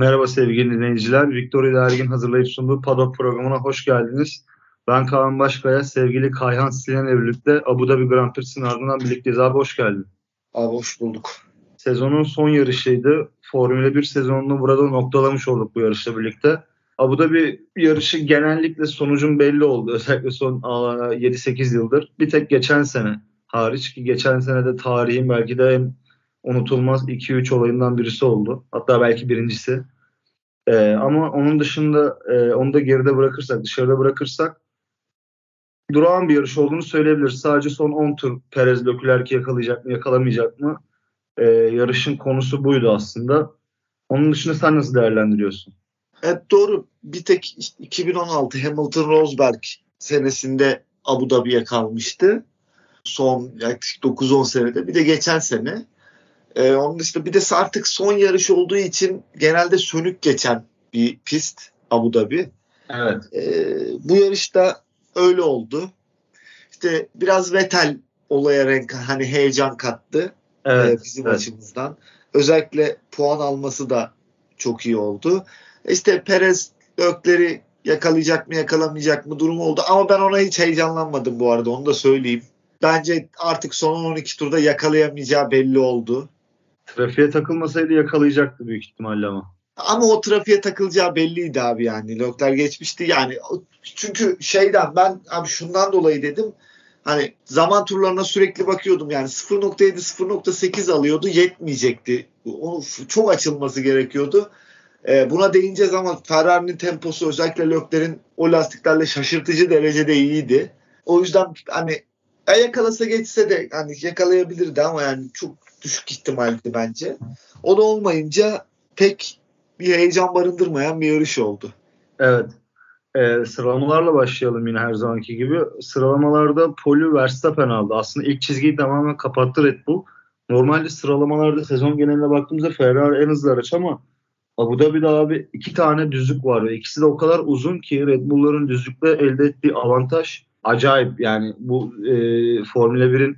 Merhaba sevgili dinleyiciler. Victoria Ergin hazırlayıp sunduğu Paddock programına hoş geldiniz. Ben Kaan Başkaya, sevgili Kayhan Silen'le birlikte Abu Dhabi Grand Prix'sinin ardından birlikteyiz. Abi hoş geldin. Abi hoş bulduk. Sezonun son yarışıydı. Formula 1 sezonunu burada noktalamış olduk bu yarışla birlikte. Abu Dhabi yarışı genellikle sonucun belli oldu. Özellikle son 7-8 yıldır. Bir tek geçen sene hariç ki geçen sene de tarihin belki de en unutulmaz 2-3 olayından birisi oldu. Hatta belki birincisi. Ee, ama onun dışında e, onu da geride bırakırsak, dışarıda bırakırsak durağan bir yarış olduğunu söyleyebiliriz. Sadece son 10 tur Perez Leclerc'i yakalayacak mı, yakalamayacak mı? Ee, yarışın konusu buydu aslında. Onun dışında sen nasıl değerlendiriyorsun? Evet doğru. Bir tek 2016 Hamilton Rosberg senesinde Abu Dhabi'ye kalmıştı. Son yaklaşık 9-10 senede. Bir de geçen sene. Ee, onun dışında bir de artık son yarış olduğu için genelde sönük geçen bir pist Abu Dhabi. Evet. Ee, bu yarışta öyle oldu. İşte biraz Vettel olaya renk hani heyecan kattı. Evet. E, bizim evet. açımızdan. Özellikle puan alması da çok iyi oldu. İşte Perez Ökleri yakalayacak mı yakalamayacak mı durumu oldu. Ama ben ona hiç heyecanlanmadım bu arada onu da söyleyeyim. Bence artık son 12 turda yakalayamayacağı belli oldu. Trafiğe takılmasaydı yakalayacaktı büyük ihtimalle ama. Ama o trafiğe takılacağı belliydi abi yani. Lökler geçmişti yani. Çünkü şeyden ben abi şundan dolayı dedim. Hani zaman turlarına sürekli bakıyordum yani 0.7 0.8 alıyordu yetmeyecekti. O çok açılması gerekiyordu. Ee, buna değineceğiz ama Ferrari'nin temposu özellikle Lökler'in o lastiklerle şaşırtıcı derecede iyiydi. O yüzden hani ya yakalasa geçse de hani yakalayabilirdi ama yani çok düşük ihtimaldi bence. O da olmayınca pek bir heyecan barındırmayan bir yarış oldu. Evet. Ee, sıralamalarla başlayalım yine her zamanki gibi. Sıralamalarda Poli Verstappen aldı. Aslında ilk çizgiyi tamamen kapattı Red Bull. Normalde sıralamalarda sezon geneline baktığımızda Ferrari en hızlı araç ama Abu Dhabi'de abi iki tane düzlük var ve ikisi de o kadar uzun ki Red Bull'ların düzlükte elde ettiği avantaj acayip. Yani bu e, Formula 1'in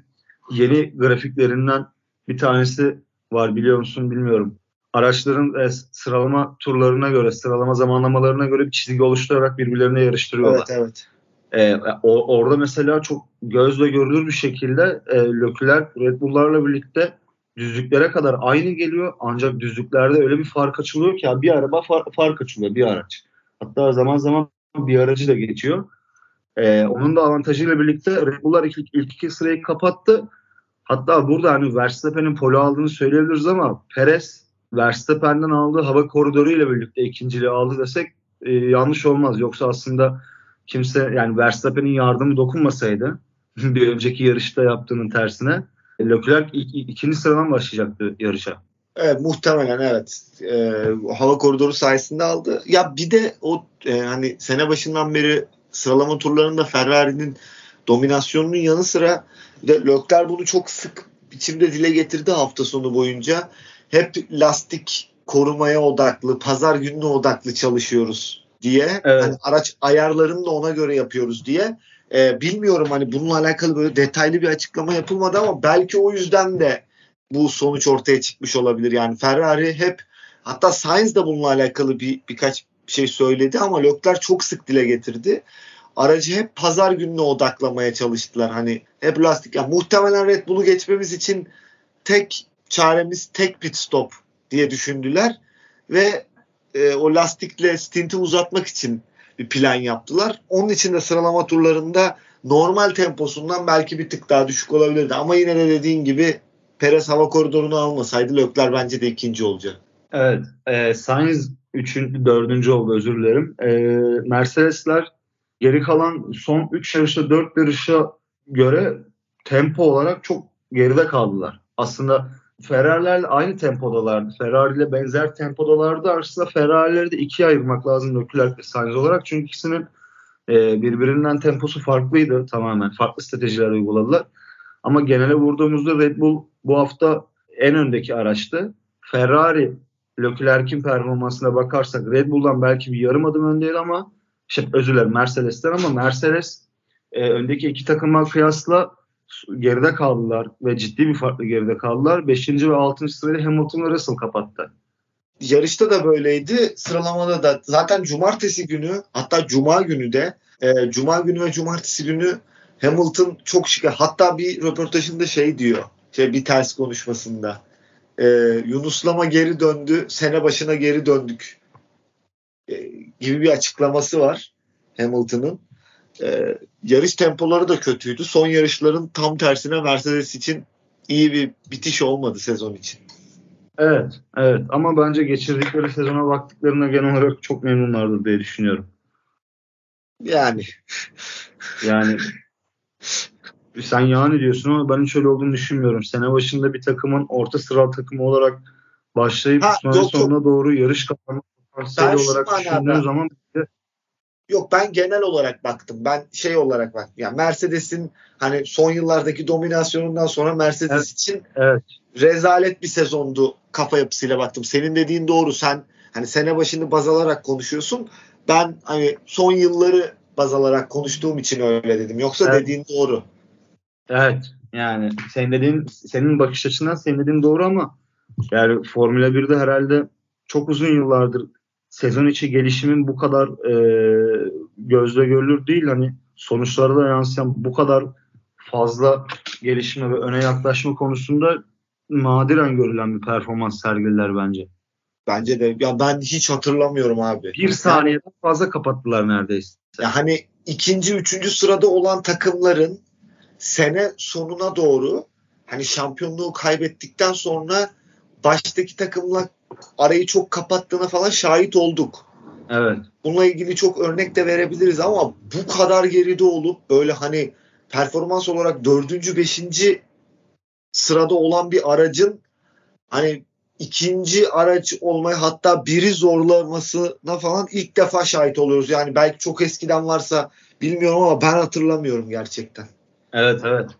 yeni grafiklerinden bir tanesi var biliyor musun bilmiyorum. Araçların e, sıralama turlarına göre, sıralama zamanlamalarına göre bir çizgi oluşturarak birbirlerine yarıştırıyorlar. Evet evet. E, o, orada mesela çok gözle görülür bir şekilde e, Leclerc Red Bull'larla birlikte düzlüklere kadar aynı geliyor. Ancak düzlüklerde öyle bir fark açılıyor ki bir araba far, fark açılıyor bir araç. Hatta zaman zaman bir aracı da geçiyor. E, onun da avantajıyla birlikte Red Bull'lar ilk, ilk iki sırayı kapattı. Hatta burada hani Verstappen'in polo aldığını söyleyebiliriz ama Perez Verstappen'den aldığı hava koridoru ile birlikte ikinciliği aldı desek e, yanlış olmaz. Yoksa aslında kimse yani Verstappen'in yardımı dokunmasaydı bir önceki yarışta yaptığının tersine Leclerc ik, ikinci sıradan başlayacaktı yarışa. Evet muhtemelen evet. Ee, hava koridoru sayesinde aldı. Ya bir de o e, hani sene başından beri sıralama turlarında Ferrari'nin dominasyonunun yanı sıra Leclerc bunu çok sık biçimde dile getirdi hafta sonu boyunca. Hep lastik korumaya odaklı, pazar gününe odaklı çalışıyoruz diye. Evet. Hani araç ayarlarını da ona göre yapıyoruz diye. Ee, bilmiyorum hani bununla alakalı böyle detaylı bir açıklama yapılmadı ama belki o yüzden de bu sonuç ortaya çıkmış olabilir. Yani Ferrari hep hatta Sainz de bununla alakalı bir birkaç şey söyledi ama Leclerc çok sık dile getirdi. Aracı hep pazar gününe odaklamaya çalıştılar. Hani hep lastik. Yani muhtemelen Red Bull'u geçmemiz için tek çaremiz tek pit stop diye düşündüler ve e, o lastikle stinti uzatmak için bir plan yaptılar. Onun için de sıralama turlarında normal temposundan belki bir tık daha düşük olabilirdi. Ama yine de dediğin gibi Perez hava koridorunu almasaydı Lökler bence de ikinci olacak. Evet. E, Sainz üçüncü, dördüncü oldu özür dilerim. E, Mercedesler geri kalan son 3 yarışta 4 yarışa göre tempo olarak çok geride kaldılar. Aslında Ferrari'lerle aynı tempodalardı. Ferrari ile benzer tempodalardı. Aslında Ferrari'leri de ikiye ayırmak lazım Leclerc ve Sainz olarak. Çünkü ikisinin e, birbirinden temposu farklıydı tamamen. Farklı stratejiler uyguladılar. Ama genele vurduğumuzda Red Bull bu hafta en öndeki araçtı. Ferrari Leclerc'in performansına bakarsak Red Bull'dan belki bir yarım adım öndeydi ama şey, özür dilerim Mercedes'ten ama Mercedes e, öndeki iki takıma kıyasla geride kaldılar ve ciddi bir farklı geride kaldılar. 5. ve 6. sırayı Hamilton ve Russell kapattı. yarışta da böyleydi. Sıralamada da zaten cumartesi günü hatta cuma günü de e, cuma günü ve cumartesi günü Hamilton çok şık. Hatta bir röportajında şey diyor. Şey bir ters konuşmasında. E, Yunuslama geri döndü. Sene başına geri döndük. E, gibi bir açıklaması var Hamilton'ın. E, yarış tempoları da kötüydü. Son yarışların tam tersine Mercedes için iyi bir bitiş olmadı sezon için. Evet, evet ama bence geçirdikleri sezona baktıklarına genel olarak çok memnunlardır diye düşünüyorum. Yani. Yani sen yani diyorsun ama ben hiç öyle olduğunu düşünmüyorum. Sene başında bir takımın orta sıra takımı olarak başlayıp ha, sonra sonuna doğru yarış kazanma potansiyeli olarak düşündüğün zaman Yok ben genel olarak baktım. Ben şey olarak baktım. Yani Mercedes'in hani son yıllardaki dominasyonundan sonra Mercedes evet. için evet. rezalet bir sezondu kafa yapısıyla baktım. Senin dediğin doğru. Sen hani sene başını baz alarak konuşuyorsun. Ben hani son yılları baz alarak konuştuğum için öyle dedim. Yoksa evet. dediğin doğru. Evet. Yani senin dediğin senin bakış açısından senin dediğin doğru ama yani Formula 1'de herhalde çok uzun yıllardır sezon içi gelişimin bu kadar e, gözle görülür değil. Hani sonuçlara da yansıyan bu kadar fazla gelişme ve öne yaklaşma konusunda nadiren görülen bir performans sergililer bence. Bence de. Ya ben hiç hatırlamıyorum abi. Bir saniyeden fazla kapattılar neredeyse. Ya hani ikinci, üçüncü sırada olan takımların sene sonuna doğru hani şampiyonluğu kaybettikten sonra baştaki takımla arayı çok kapattığına falan şahit olduk. Evet. Bununla ilgili çok örnek de verebiliriz ama bu kadar geride olup böyle hani performans olarak dördüncü, beşinci sırada olan bir aracın hani ikinci araç olmayı hatta biri zorlamasına falan ilk defa şahit oluyoruz. Yani belki çok eskiden varsa bilmiyorum ama ben hatırlamıyorum gerçekten. Evet evet.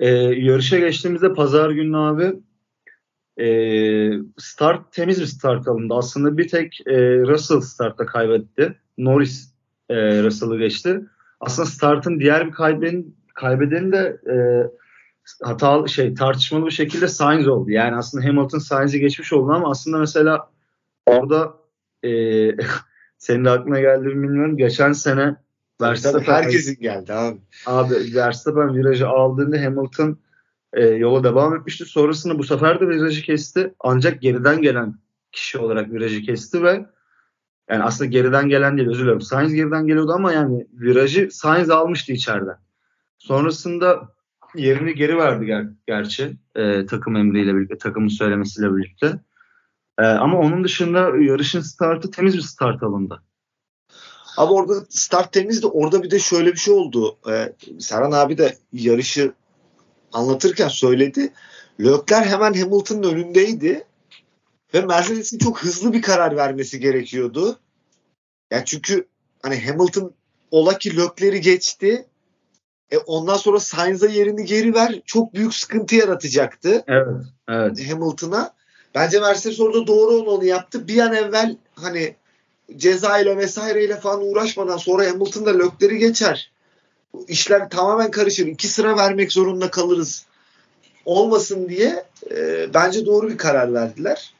Ee, yarışa geçtiğimizde pazar günü abi e, start temiz bir start alındı. Aslında bir tek e, Russell startta kaybetti. Norris e, Russell'ı geçti. Aslında startın diğer bir kaybeden, kaybedeni de e, hatalı şey tartışmalı bir şekilde Sainz oldu. Yani aslında Hamilton Sainz'i geçmiş oldu ama aslında mesela orada e, senin de aklına geldi mi bilmiyorum. Geçen sene Verstappen herkesin geldi abi. Abi Verstappen virajı aldığında Hamilton e, yola devam etmişti. Sonrasında bu sefer de virajı kesti. Ancak geriden gelen kişi olarak virajı kesti ve yani aslında geriden gelen değil özür dilerim. Sainz geriden geliyordu ama yani virajı Sainz almıştı içeriden. Sonrasında yerini geri verdi ger- gerçi e, takım emriyle birlikte, takımın söylemesiyle birlikte. E, ama onun dışında yarışın startı temiz bir start alındı. Abi orada start temizdi. Orada bir de şöyle bir şey oldu. Ee, Serhan abi de yarışı anlatırken söyledi. Lökler hemen Hamilton'ın önündeydi. Ve Mercedes'in çok hızlı bir karar vermesi gerekiyordu. Yani çünkü hani Hamilton ola ki Lökler'i geçti. E ondan sonra Sainz'a yerini geri ver. Çok büyük sıkıntı yaratacaktı. Evet. evet. Hamilton'a. Bence Mercedes orada doğru olanı yaptı. Bir an evvel hani ceza ile vesaireyle falan uğraşmadan sonra Hamilton da Lökler'i geçer. İşler tamamen karışır. İki sıra vermek zorunda kalırız. Olmasın diye e, bence doğru bir karar verdiler.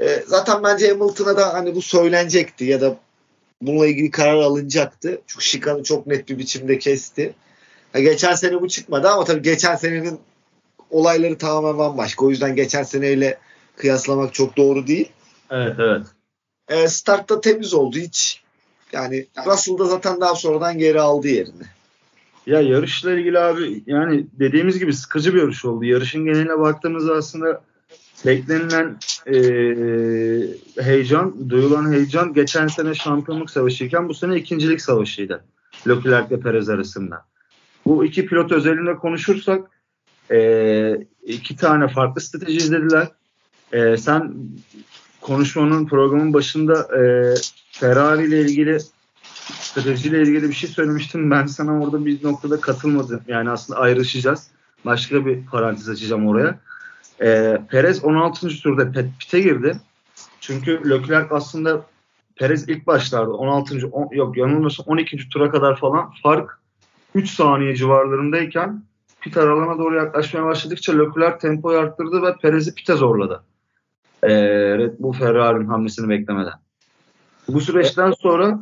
E, zaten bence Hamilton'a da hani bu söylenecekti ya da bununla ilgili karar alınacaktı. Çünkü şikanı çok net bir biçimde kesti. Ha, geçen sene bu çıkmadı ama tabii geçen senenin olayları tamamen bambaşka. O yüzden geçen seneyle kıyaslamak çok doğru değil. Evet evet. E, startta temiz oldu hiç. Yani Russell da zaten daha sonradan geri aldı yerini. Ya yarışla ilgili abi yani dediğimiz gibi sıkıcı bir yarış oldu. Yarışın geneline baktığımızda aslında beklenilen e, heyecan, duyulan heyecan geçen sene şampiyonluk savaşıyken bu sene ikincilik savaşıydı. Leclerc ile Perez arasında. Bu iki pilot özelinde konuşursak e, iki tane farklı strateji izlediler. E, sen konuşmanın programın başında e, Ferrari ile ilgili stratejiyle ilgili bir şey söylemiştin. Ben sana orada bir noktada katılmadım. Yani aslında ayrışacağız. Başka bir parantez açacağım oraya. E, Perez 16. turda pite girdi. Çünkü Leclerc aslında Perez ilk başlarda 16. On, yok yanılmıyorsam 12. tura kadar falan fark 3 saniye civarlarındayken pit aralığına doğru yaklaşmaya başladıkça Leclerc tempoyu arttırdı ve Perez'i pite zorladı. e, Red Bull Ferrari'nin hamlesini beklemeden. Bu süreçten sonra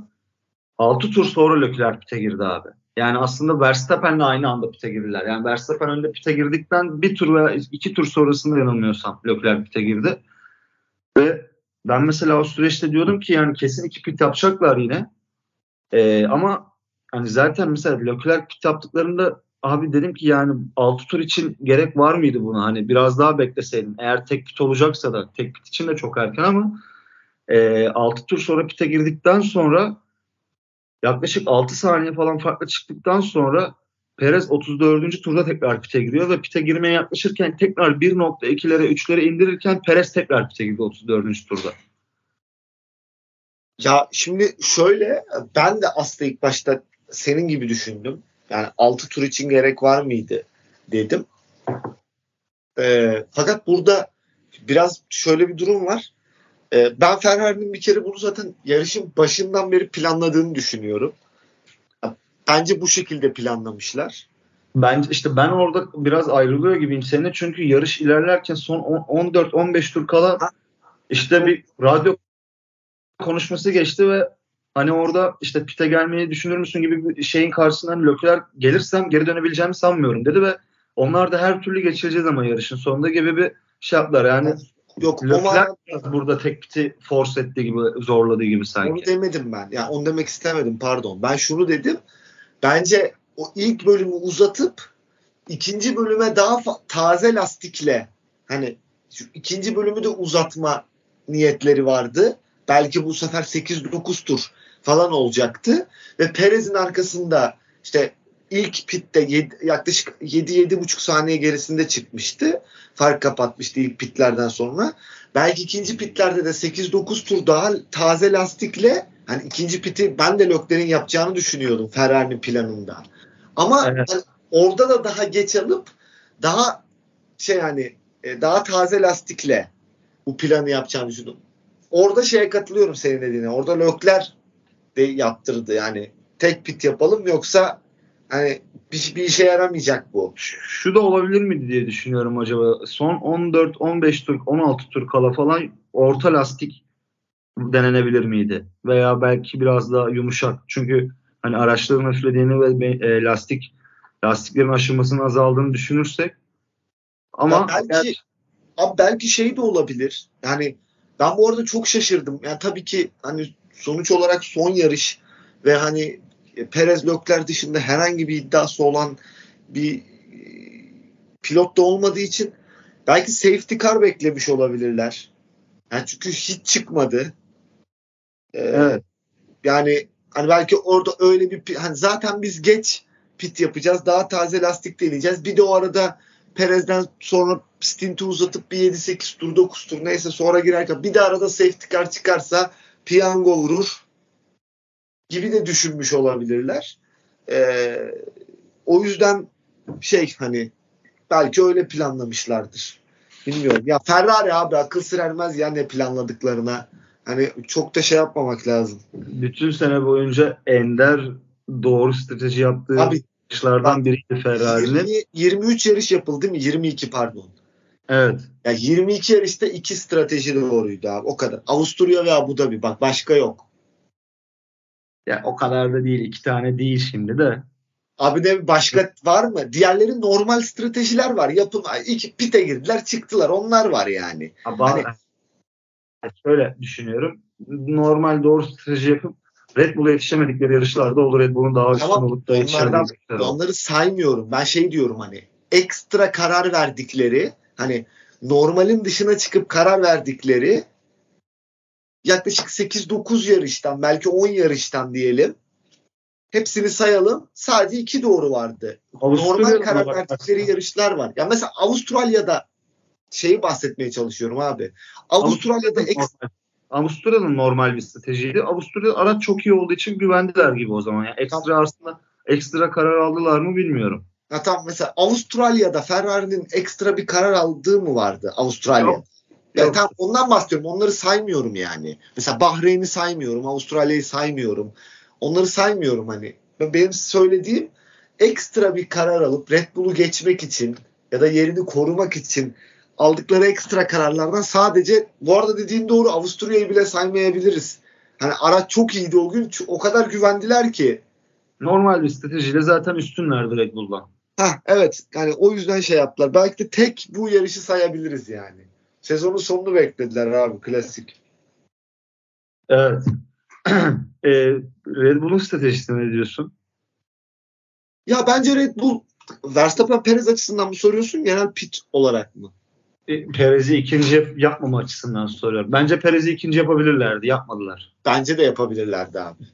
6 tur sonra Leclerc pite girdi abi. Yani aslında Verstappen'le aynı anda pite girdiler. Yani Verstappen önde pite girdikten bir tur veya iki tur sonrasında yanılmıyorsam Leclerc pite girdi. Ve ben mesela o süreçte diyordum ki yani kesin iki pit yapacaklar yine. Ee, ama hani zaten mesela Leclerc pit yaptıklarında abi dedim ki yani 6 tur için gerek var mıydı buna? Hani biraz daha bekleseydin. Eğer tek pit olacaksa da tek pit için de çok erken ama e, 6 tur sonra pite girdikten sonra yaklaşık 6 saniye falan farklı çıktıktan sonra Perez 34. turda tekrar pite giriyor ve pite girmeye yaklaşırken tekrar 1.2'lere 3'lere indirirken Perez tekrar pite girdi 34. turda. Ya şimdi şöyle ben de aslında ilk başta senin gibi düşündüm. Yani 6 tur için gerek var mıydı dedim. Ee, fakat burada biraz şöyle bir durum var. Ee, ben Ferrari'nin bir kere bunu zaten yarışın başından beri planladığını düşünüyorum. Bence bu şekilde planlamışlar. Bence işte ben orada biraz ayrılıyor gibiyim seninle çünkü yarış ilerlerken son 14-15 tur kala işte bir radyo konuşması geçti ve hani orada işte pite gelmeyi düşünür müsün gibi bir şeyin karşısından hani Leclerc gelirsem geri dönebileceğimi sanmıyorum dedi ve onlar da her türlü geçileceğiz ama yarışın sonunda gibi bir şey yaptılar. Yani Yok Leclerc o burada tek piti force ettiği gibi zorladığı gibi sanki. Onu demedim ben. Yani onu demek istemedim pardon. Ben şunu dedim. Bence o ilk bölümü uzatıp ikinci bölüme daha taze lastikle hani şu ikinci bölümü de uzatma niyetleri vardı. Belki bu sefer 8-9 tur falan olacaktı. Ve Perez'in arkasında işte ilk pitte yedi, yaklaşık 7-7,5 saniye gerisinde çıkmıştı. Fark kapatmıştı ilk pitlerden sonra. Belki ikinci pitlerde de 8-9 tur daha taze lastikle hani ikinci piti ben de Lökler'in yapacağını düşünüyordum Ferrari'nin planında. Ama evet. hani orada da daha geç alıp daha şey yani e, daha taze lastikle bu planı yapacağını düşündüm. Orada şeye katılıyorum senin dediğine. Orada Lökler de yaptırdı yani tek pit yapalım yoksa hani bir, bir işe yaramayacak bu. Şu da olabilir mi diye düşünüyorum acaba. Son 14, 15 tur, 16 tur kala falan orta lastik denenebilir miydi? Veya belki biraz daha yumuşak. Çünkü hani araçların hafiflediğini ve e, lastik lastiklerin aşınmasının azaldığını düşünürsek ama ya belki eğer... abi belki şey de olabilir. Yani ben bu arada çok şaşırdım. Yani tabii ki hani sonuç olarak son yarış ve hani Perez Lökler dışında herhangi bir iddiası olan bir e, pilot da olmadığı için belki safety car beklemiş olabilirler. Yani çünkü hiç çıkmadı. Ee, evet. Yani hani belki orada öyle bir hani zaten biz geç pit yapacağız. Daha taze lastik deneyeceğiz. Bir de o arada Perez'den sonra stinti uzatıp bir 7-8 tur 9 tur neyse sonra girerken bir de arada safety car çıkarsa piyango vurur gibi de düşünmüş olabilirler. Ee, o yüzden şey hani belki öyle planlamışlardır. Bilmiyorum. Ya Ferrari abi akıl sır ya ne planladıklarına. Hani çok da şey yapmamak lazım. Bütün sene boyunca Ender doğru strateji yaptığı abi, yarışlardan biriydi Ferrari'nin. 23 yarış yapıldı değil mi? 22 pardon. Evet. Ya 22 yarışta iki strateji doğruydu abi. O kadar. Avusturya ve Abu Dhabi. Bak başka yok. Ya o kadar da değil. iki tane değil şimdi de. Abi de başka var mı? Diğerleri normal stratejiler var. Yapın iki pite girdiler çıktılar. Onlar var yani. Abi, hani, şöyle düşünüyorum. Normal doğru strateji yapıp Red Bull'a yetişemedikleri yarışlarda olur. Red Bull'un daha üstün tamam, olup da yetişemedikleri Onları saymıyorum. Ben şey diyorum hani ekstra karar verdikleri hani normalin dışına çıkıp karar verdikleri yaklaşık 8-9 yarıştan belki 10 yarıştan diyelim. Hepsini sayalım. Sadece iki doğru vardı. Normal karar verdikleri yarışlar var. Ya mesela Avustralya'da şeyi bahsetmeye çalışıyorum abi. Avustralya'da ekstra Avusturya'nın normal bir stratejiydi. Avusturya araç çok iyi olduğu için güvendiler gibi o zaman. Yani ekstra tamam. aslında ekstra karar aldılar mı bilmiyorum. Ya tam mesela Avustralya'da Ferrari'nin ekstra bir karar aldığı mı vardı Avustralya? Yok. Ya tam ondan bahsediyorum. Onları saymıyorum yani. Mesela Bahreyn'i saymıyorum, Avustralya'yı saymıyorum. Onları saymıyorum hani. Benim söylediğim ekstra bir karar alıp Red Bull'u geçmek için ya da yerini korumak için aldıkları ekstra kararlardan sadece bu arada dediğin doğru Avusturya'yı bile saymayabiliriz. Hani araç çok iyiydi o gün. O kadar güvendiler ki. Normal bir stratejiyle zaten üstünlerdi Red Bull'dan. Ha evet. Yani o yüzden şey yaptılar. Belki de tek bu yarışı sayabiliriz yani. Sezonun sonunu beklediler abi klasik. Evet. e, Red Bull'un stratejisine ne diyorsun? Ya bence Red Bull Verstappen Perez açısından mı soruyorsun genel pit olarak mı? E, Perez'i ikinci yapmama açısından soruyorum. Bence Perez'i ikinci yapabilirlerdi. Yapmadılar. Bence de yapabilirlerdi abi.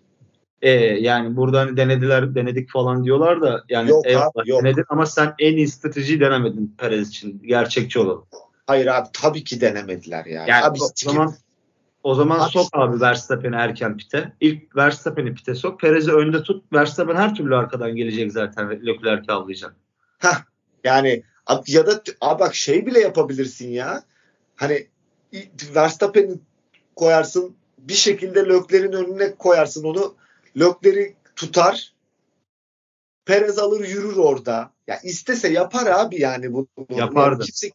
E, yani burada hani denediler, denedik falan diyorlar da yani Yok eyvallah, abi, yok. denedin ama sen en iyi stratejiyi denemedin Perez için. Gerçekçi olalım. Hayır abi tabii ki denemediler yani. Yani abi, o zaman o zaman Abi- sok abi Verstappen'i erken pite. İlk Verstappen'i pite sok. Perez'i önde tut. Verstappen her türlü arkadan gelecek zaten. Leclerc'i avlayacak. yani abi ya da abi bak şey bile yapabilirsin ya. Hani Verstappen'i koyarsın bir şekilde Lökler'in önüne koyarsın onu. Lökler'i tutar. Perez alır yürür orada. Ya istese yapar abi yani bu. bu- Yapardı. Yani kimse,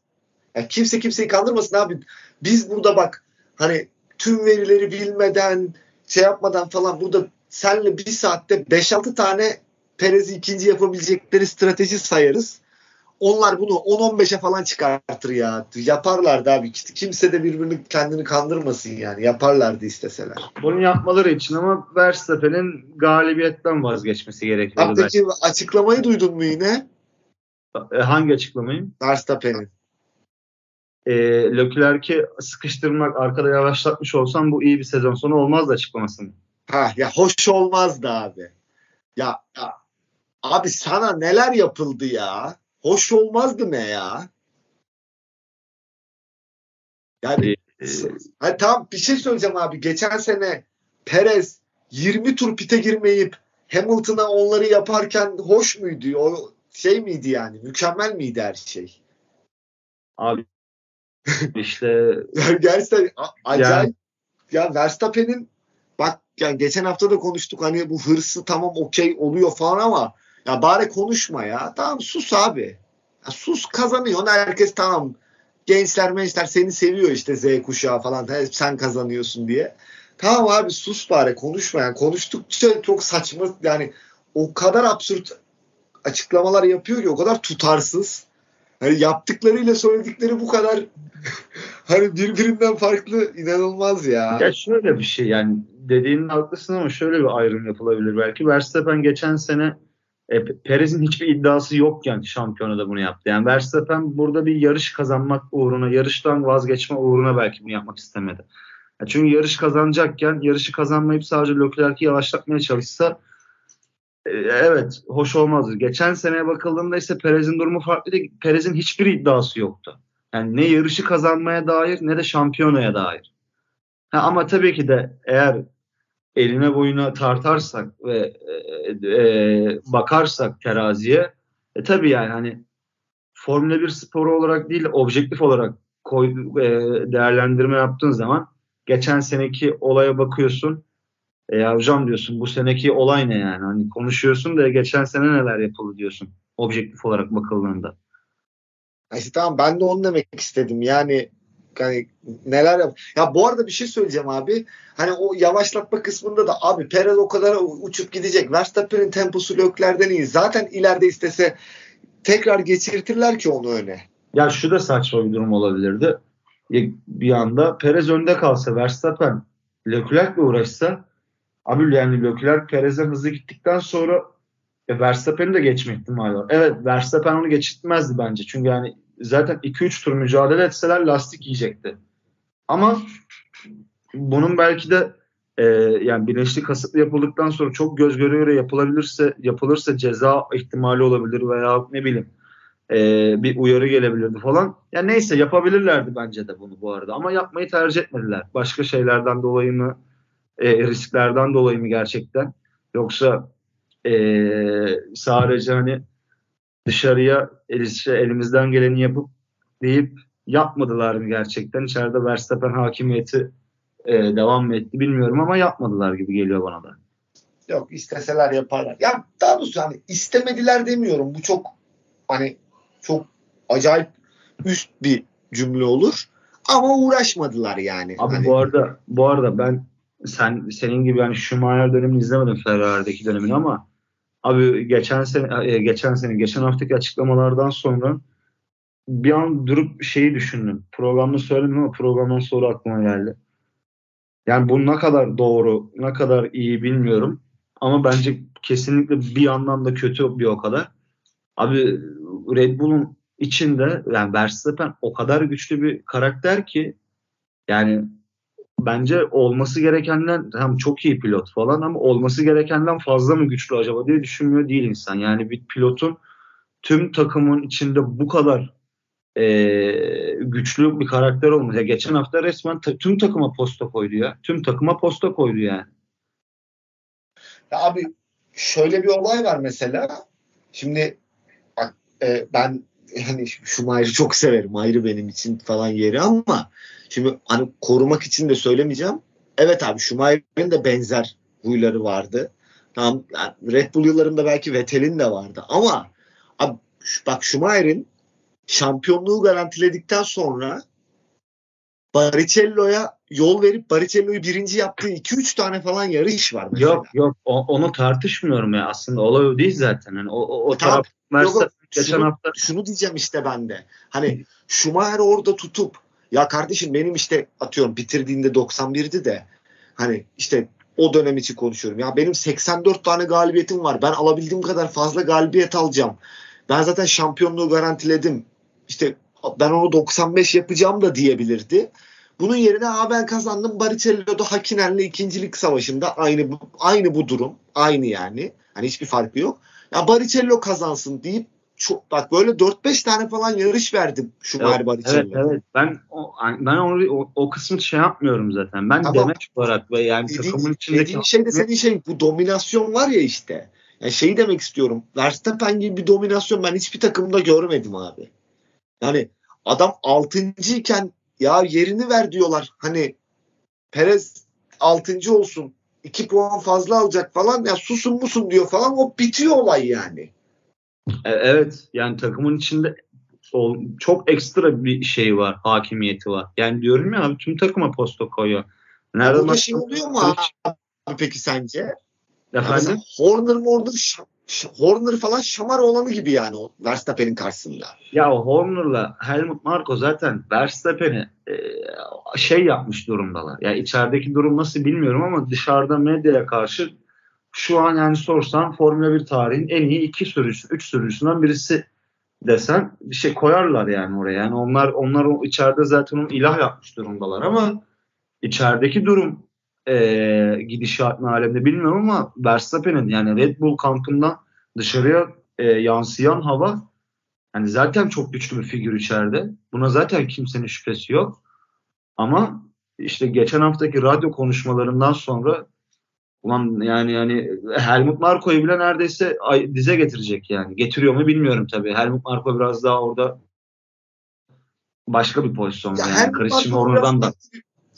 ya kimse kimseyi kandırmasın abi. Biz burada bak hani tüm verileri bilmeden şey yapmadan falan burada senle bir saatte 5-6 tane Perez'i ikinci yapabilecekleri strateji sayarız. Onlar bunu 10-15'e falan çıkartır ya. Yaparlardı abi. Kimse de birbirini kendini kandırmasın yani. Yaparlardı isteseler. Bunu yapmaları için ama Verstappen'in galibiyetten vazgeçmesi gerekiyordu. Peki açıklamayı duydun mu yine? hangi açıklamayı? Verstappen'in. E, Leclerc'i sıkıştırmak, arkada yavaşlatmış olsam bu iyi bir sezon sonu olmazdı açıklamasını. Ha ya hoş olmazdı abi. Ya, ya abi sana neler yapıldı ya? Hoş olmazdı ne ya? Yani E, Hani tamam bir şey söyleyeceğim abi. Geçen sene Perez 20 tur pite girmeyip Hamilton'a onları yaparken hoş muydu? O şey miydi yani? Mükemmel miydi her şey? abi işte Yani gerçekten acayip. Ya Verstappen'in bak yani geçen hafta da konuştuk hani bu hırsı tamam okey oluyor falan ama ya bari konuşma ya. Tamam sus abi. Ya sus kazanıyorsun. Herkes tamam gençler mençler seni seviyor işte Z kuşağı falan. Hep sen kazanıyorsun diye. Tamam abi sus bari konuşma yani. Konuştukça çok saçma yani o kadar absürt açıklamalar yapıyor ki o kadar tutarsız. Hani yaptıklarıyla söyledikleri bu kadar hani birbirinden farklı inanılmaz ya. Ya şöyle bir şey yani dediğinin haklısın ama şöyle bir ayrım yapılabilir belki. Verstappen geçen sene e, Perez'in hiçbir iddiası yokken şampiyonada bunu yaptı. Yani Verstappen burada bir yarış kazanmak uğruna, yarıştan vazgeçme uğruna belki bunu yapmak istemedi. Ya çünkü yarış kazanacakken yarışı kazanmayıp sadece Leclerc'i yavaşlatmaya çalışsa evet hoş olmazdı. Geçen seneye bakıldığında ise Perez'in durumu farklıydı. Perez'in hiçbir iddiası yoktu. Yani ne yarışı kazanmaya dair ne de şampiyonaya dair. Ha, ama tabii ki de eğer eline boyuna tartarsak ve e, e, bakarsak teraziye e, tabii yani hani Formula 1 sporu olarak değil objektif olarak koy, e, değerlendirme yaptığın zaman geçen seneki olaya bakıyorsun e, ya hocam diyorsun bu seneki olay ne yani hani konuşuyorsun da geçen sene neler yapıldı diyorsun objektif olarak bakıldığında. İşte tamam ben de onu demek istedim. Yani hani neler yap. Ya bu arada bir şey söyleyeceğim abi. Hani o yavaşlatma kısmında da abi Perez o kadar uçup gidecek. Verstappen'in temposu Lökler'den iyi. Zaten ileride istese tekrar geçirtirler ki onu öne. Ya şu da saçma bir durum olabilirdi. Bir anda Perez önde kalsa Verstappen Leclerc'le uğraşsa abi yani Leclerc Perez'e hızlı gittikten sonra e, Verstappen'i de geçme ihtimali var. Evet Verstappen onu geçirtmezdi bence. Çünkü yani zaten 2-3 tur mücadele etseler lastik yiyecekti. Ama bunun belki de e, yani bilinçli kasıtlı yapıldıktan sonra çok göz göre göre yapılabilirse yapılırsa ceza ihtimali olabilir veya ne bileyim e, bir uyarı gelebilirdi falan. Ya neyse yapabilirlerdi bence de bunu bu arada ama yapmayı tercih etmediler. Başka şeylerden dolayı mı e, risklerden dolayı mı gerçekten yoksa e, sadece hani dışarıya elimizden geleni yapıp deyip yapmadılar mı gerçekten? İçeride Verstappen hakimiyeti e, devam mı etti bilmiyorum ama yapmadılar gibi geliyor bana da. Yok isteseler yaparlar. Ya daha doğrusu hani istemediler demiyorum. Bu çok hani çok acayip üst bir cümle olur. Ama uğraşmadılar yani. Abi hani, bu arada bu arada ben sen senin gibi yani Schumacher dönemini izlemedim Ferrari'deki dönemini ama abi geçen sene e, geçen sene geçen haftaki açıklamalardan sonra bir an durup şeyi düşündüm. Programda söyledim ama programdan sonra aklıma geldi. Yani bu ne kadar doğru, ne kadar iyi bilmiyorum. Ama bence kesinlikle bir yandan da kötü bir o kadar. Abi Red Bull'un içinde yani Verstappen o kadar güçlü bir karakter ki yani bence olması gerekenden hem çok iyi pilot falan ama olması gerekenden fazla mı güçlü acaba diye düşünmüyor değil insan. Yani bir pilotun tüm takımın içinde bu kadar e, güçlü bir karakter olması. Ya geçen hafta resmen ta, tüm takıma posta koydu ya. Tüm takıma posta koydu yani. Ya abi şöyle bir olay var mesela. Şimdi bak e, ben hani şu Mayri çok severim. Mayri benim için falan yeri ama şimdi hani korumak için de söylemeyeceğim. Evet abi Schumacher'in de benzer huyları vardı. Tamam yani Red Bull yıllarında belki Vettel'in de vardı ama abi bak Schumacher'in şampiyonluğu garantiledikten sonra Baricello'ya yol verip Baricello'yu birinci yaptığı 2-3 tane falan yarış var mesela. Yok yok o, onu tartışmıyorum ya aslında olay o değil zaten. Yani o, o, o Tamam. taraf Yok, geçen şunu, hafta şunu diyeceğim işte ben de. Hani Schumacher orada tutup ya kardeşim benim işte atıyorum bitirdiğinde 91'di de hani işte o dönem için konuşuyorum. Ya benim 84 tane galibiyetim var. Ben alabildiğim kadar fazla galibiyet alacağım. Ben zaten şampiyonluğu garantiledim. İşte ben onu 95 yapacağım da diyebilirdi. Bunun yerine ha ben kazandım Baricello'da Hakinen'le ikincilik savaşında aynı aynı bu durum. Aynı yani. Hani hiçbir farkı yok. Ya Baricello kazansın deyip çok bak böyle 4-5 tane falan yarış verdim şu Evet, Mari Baricello. Evet evet ben o, ben onu o, o kısmı şey yapmıyorum zaten. Ben Tamam. demek olarak ve yani Dediğin, takımın içindeki dediğin şey de senin şey bu dominasyon var ya işte. Yani şeyi demek istiyorum. Verstappen gibi bir dominasyon ben hiçbir takımda görmedim abi. Yani adam 6. iken ya yerini ver diyorlar. Hani Perez 6. olsun. 2 puan fazla alacak falan. Ya susun musun diyor falan. O bitiyor olay yani. E, evet yani takımın içinde çok ekstra bir şey var, hakimiyeti var. Yani diyorum ya abi tüm takıma posta koyuyor. Nerede Burada şey oluyor mu abi peki sence? Efendim? Horner Horner Horner falan şamar olanı gibi yani o Verstappen'in karşısında. Ya Horner'la Helmut Marko zaten Verstappen'i e, şey yapmış durumdalar. Ya içerideki durum nasıl bilmiyorum ama dışarıda medyaya karşı şu an yani sorsan Formula 1 tarihin en iyi iki sürücüsü, üç sürücüsünden birisi desen bir şey koyarlar yani oraya. Yani onlar onlar içeride zaten onu ilah yapmış durumdalar ama içerideki durum e, gidişat ne alemde bilmiyorum ama Verstappen'in yani Red Bull kampından dışarıya e, yansıyan hava yani zaten çok güçlü bir figür içeride. Buna zaten kimsenin şüphesi yok. Ama işte geçen haftaki radyo konuşmalarından sonra ulan yani yani Helmut Marko'yu bile neredeyse ay- dize getirecek yani. Getiriyor mu bilmiyorum tabii. Helmut Marko biraz daha orada başka bir pozisyonda Ya yani. Marko'nun Horner'dan da.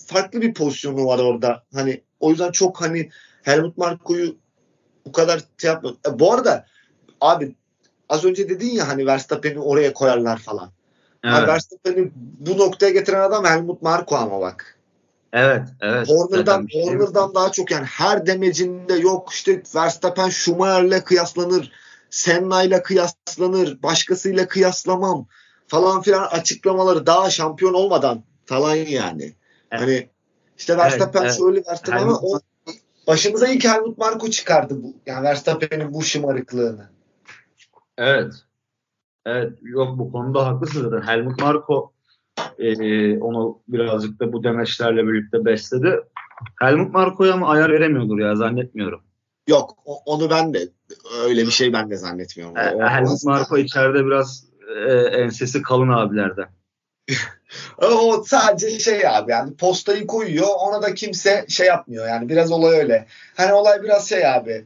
farklı bir- pozisyonu var orada. Hani o yüzden çok hani Helmut Marko'yu bu kadar şey yapmıyor. E, bu arada abi az önce dedin ya hani Verstappen'i oraya koyarlar falan. Evet, Verstappen'i bu noktaya getiren adam Helmut Marko ama bak. Evet, evet. Horner'dan, şey. Horner'dan daha çok yani her demecinde yok işte Verstappen Schumacher'le kıyaslanır. Senna'yla kıyaslanır. Başkasıyla kıyaslamam falan filan açıklamaları daha şampiyon olmadan falan yani. Evet. Hani işte Verstappen evet. şöyle Verstappen ama Helmut- o başımıza ilk Helmut Marko çıkardı bu. Yani Verstappen'in bu şımarıklığını. Evet. Evet. Yok bu konuda haklısın zaten. Helmut Marko e, onu birazcık da bu demeçlerle birlikte besledi. Helmut Marko'ya ama ayar veremiyordur ya zannetmiyorum. Yok o- onu ben de öyle bir şey ben de zannetmiyorum. E, O- Helmut. Marko içeride biraz e, ensesi kalın abilerden. O sadece şey abi yani postayı koyuyor ona da kimse şey yapmıyor yani biraz olay öyle. Hani olay biraz şey abi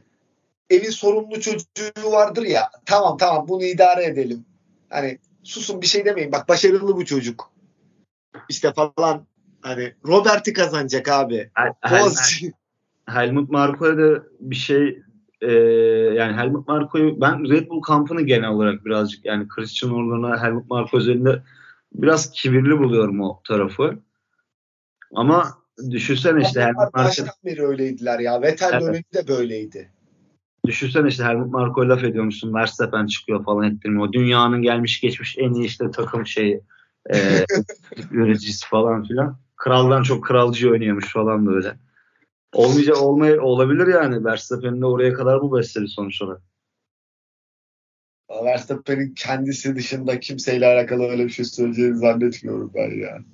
evin sorumlu çocuğu vardır ya tamam tamam bunu idare edelim. Hani susun bir şey demeyin bak başarılı bu çocuk. İşte falan hani Robert'i kazanacak abi. Hel- Hel- Boğaziçi. Helmut Marko'ya da bir şey e, yani Helmut Marko'yu ben Red Bull kampını genel olarak birazcık yani Christian Horner'la Helmut Marko üzerinde biraz kibirli buluyorum o tarafı. Ama düşünsene işte Helmut Baştan beri öyleydiler ya. Vettel evet. dönemi de böyleydi. Düşünsene işte Helmut Marko laf ediyormuşsun. Verstappen çıkıyor falan ettirmiyor. Dünyanın gelmiş geçmiş en iyi işte takım şeyi e, yöneticisi falan filan. Kraldan çok kralcı oynuyormuş falan böyle. Olmayacak olmay olabilir yani. Verstappen'in de oraya kadar bu besteli sonuç olarak. Verstappen'in kendisi dışında kimseyle alakalı öyle bir şey söyleyeceğini zannetmiyorum ben yani.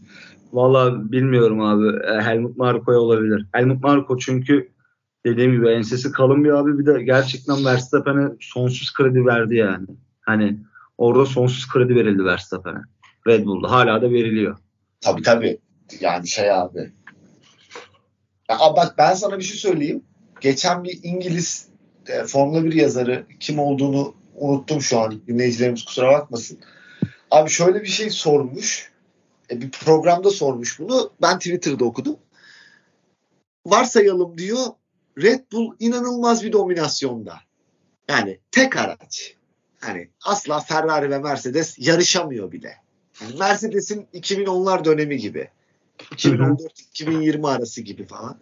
Valla bilmiyorum abi. E, Helmut Marko'ya olabilir. Helmut Marko çünkü dediğim gibi ensesi kalın bir abi bir de gerçekten Verstappen'e sonsuz kredi verdi yani. Hani orada sonsuz kredi verildi Verstappen'e. Red Bull'da hala da veriliyor. Tabii tabii. Yani şey abi. Ya bak ben sana bir şey söyleyeyim. Geçen bir İngiliz e, Formula 1 yazarı kim olduğunu unuttum şu an. Dinleyicilerimiz kusura bakmasın. Abi şöyle bir şey sormuş. E, bir programda sormuş bunu. Ben Twitter'da okudum. Varsayalım diyor Red Bull inanılmaz bir dominasyonda. Yani tek araç. Hani asla Ferrari ve Mercedes yarışamıyor bile. Mercedes'in 2010'lar dönemi gibi. 2014-2020 arası gibi falan.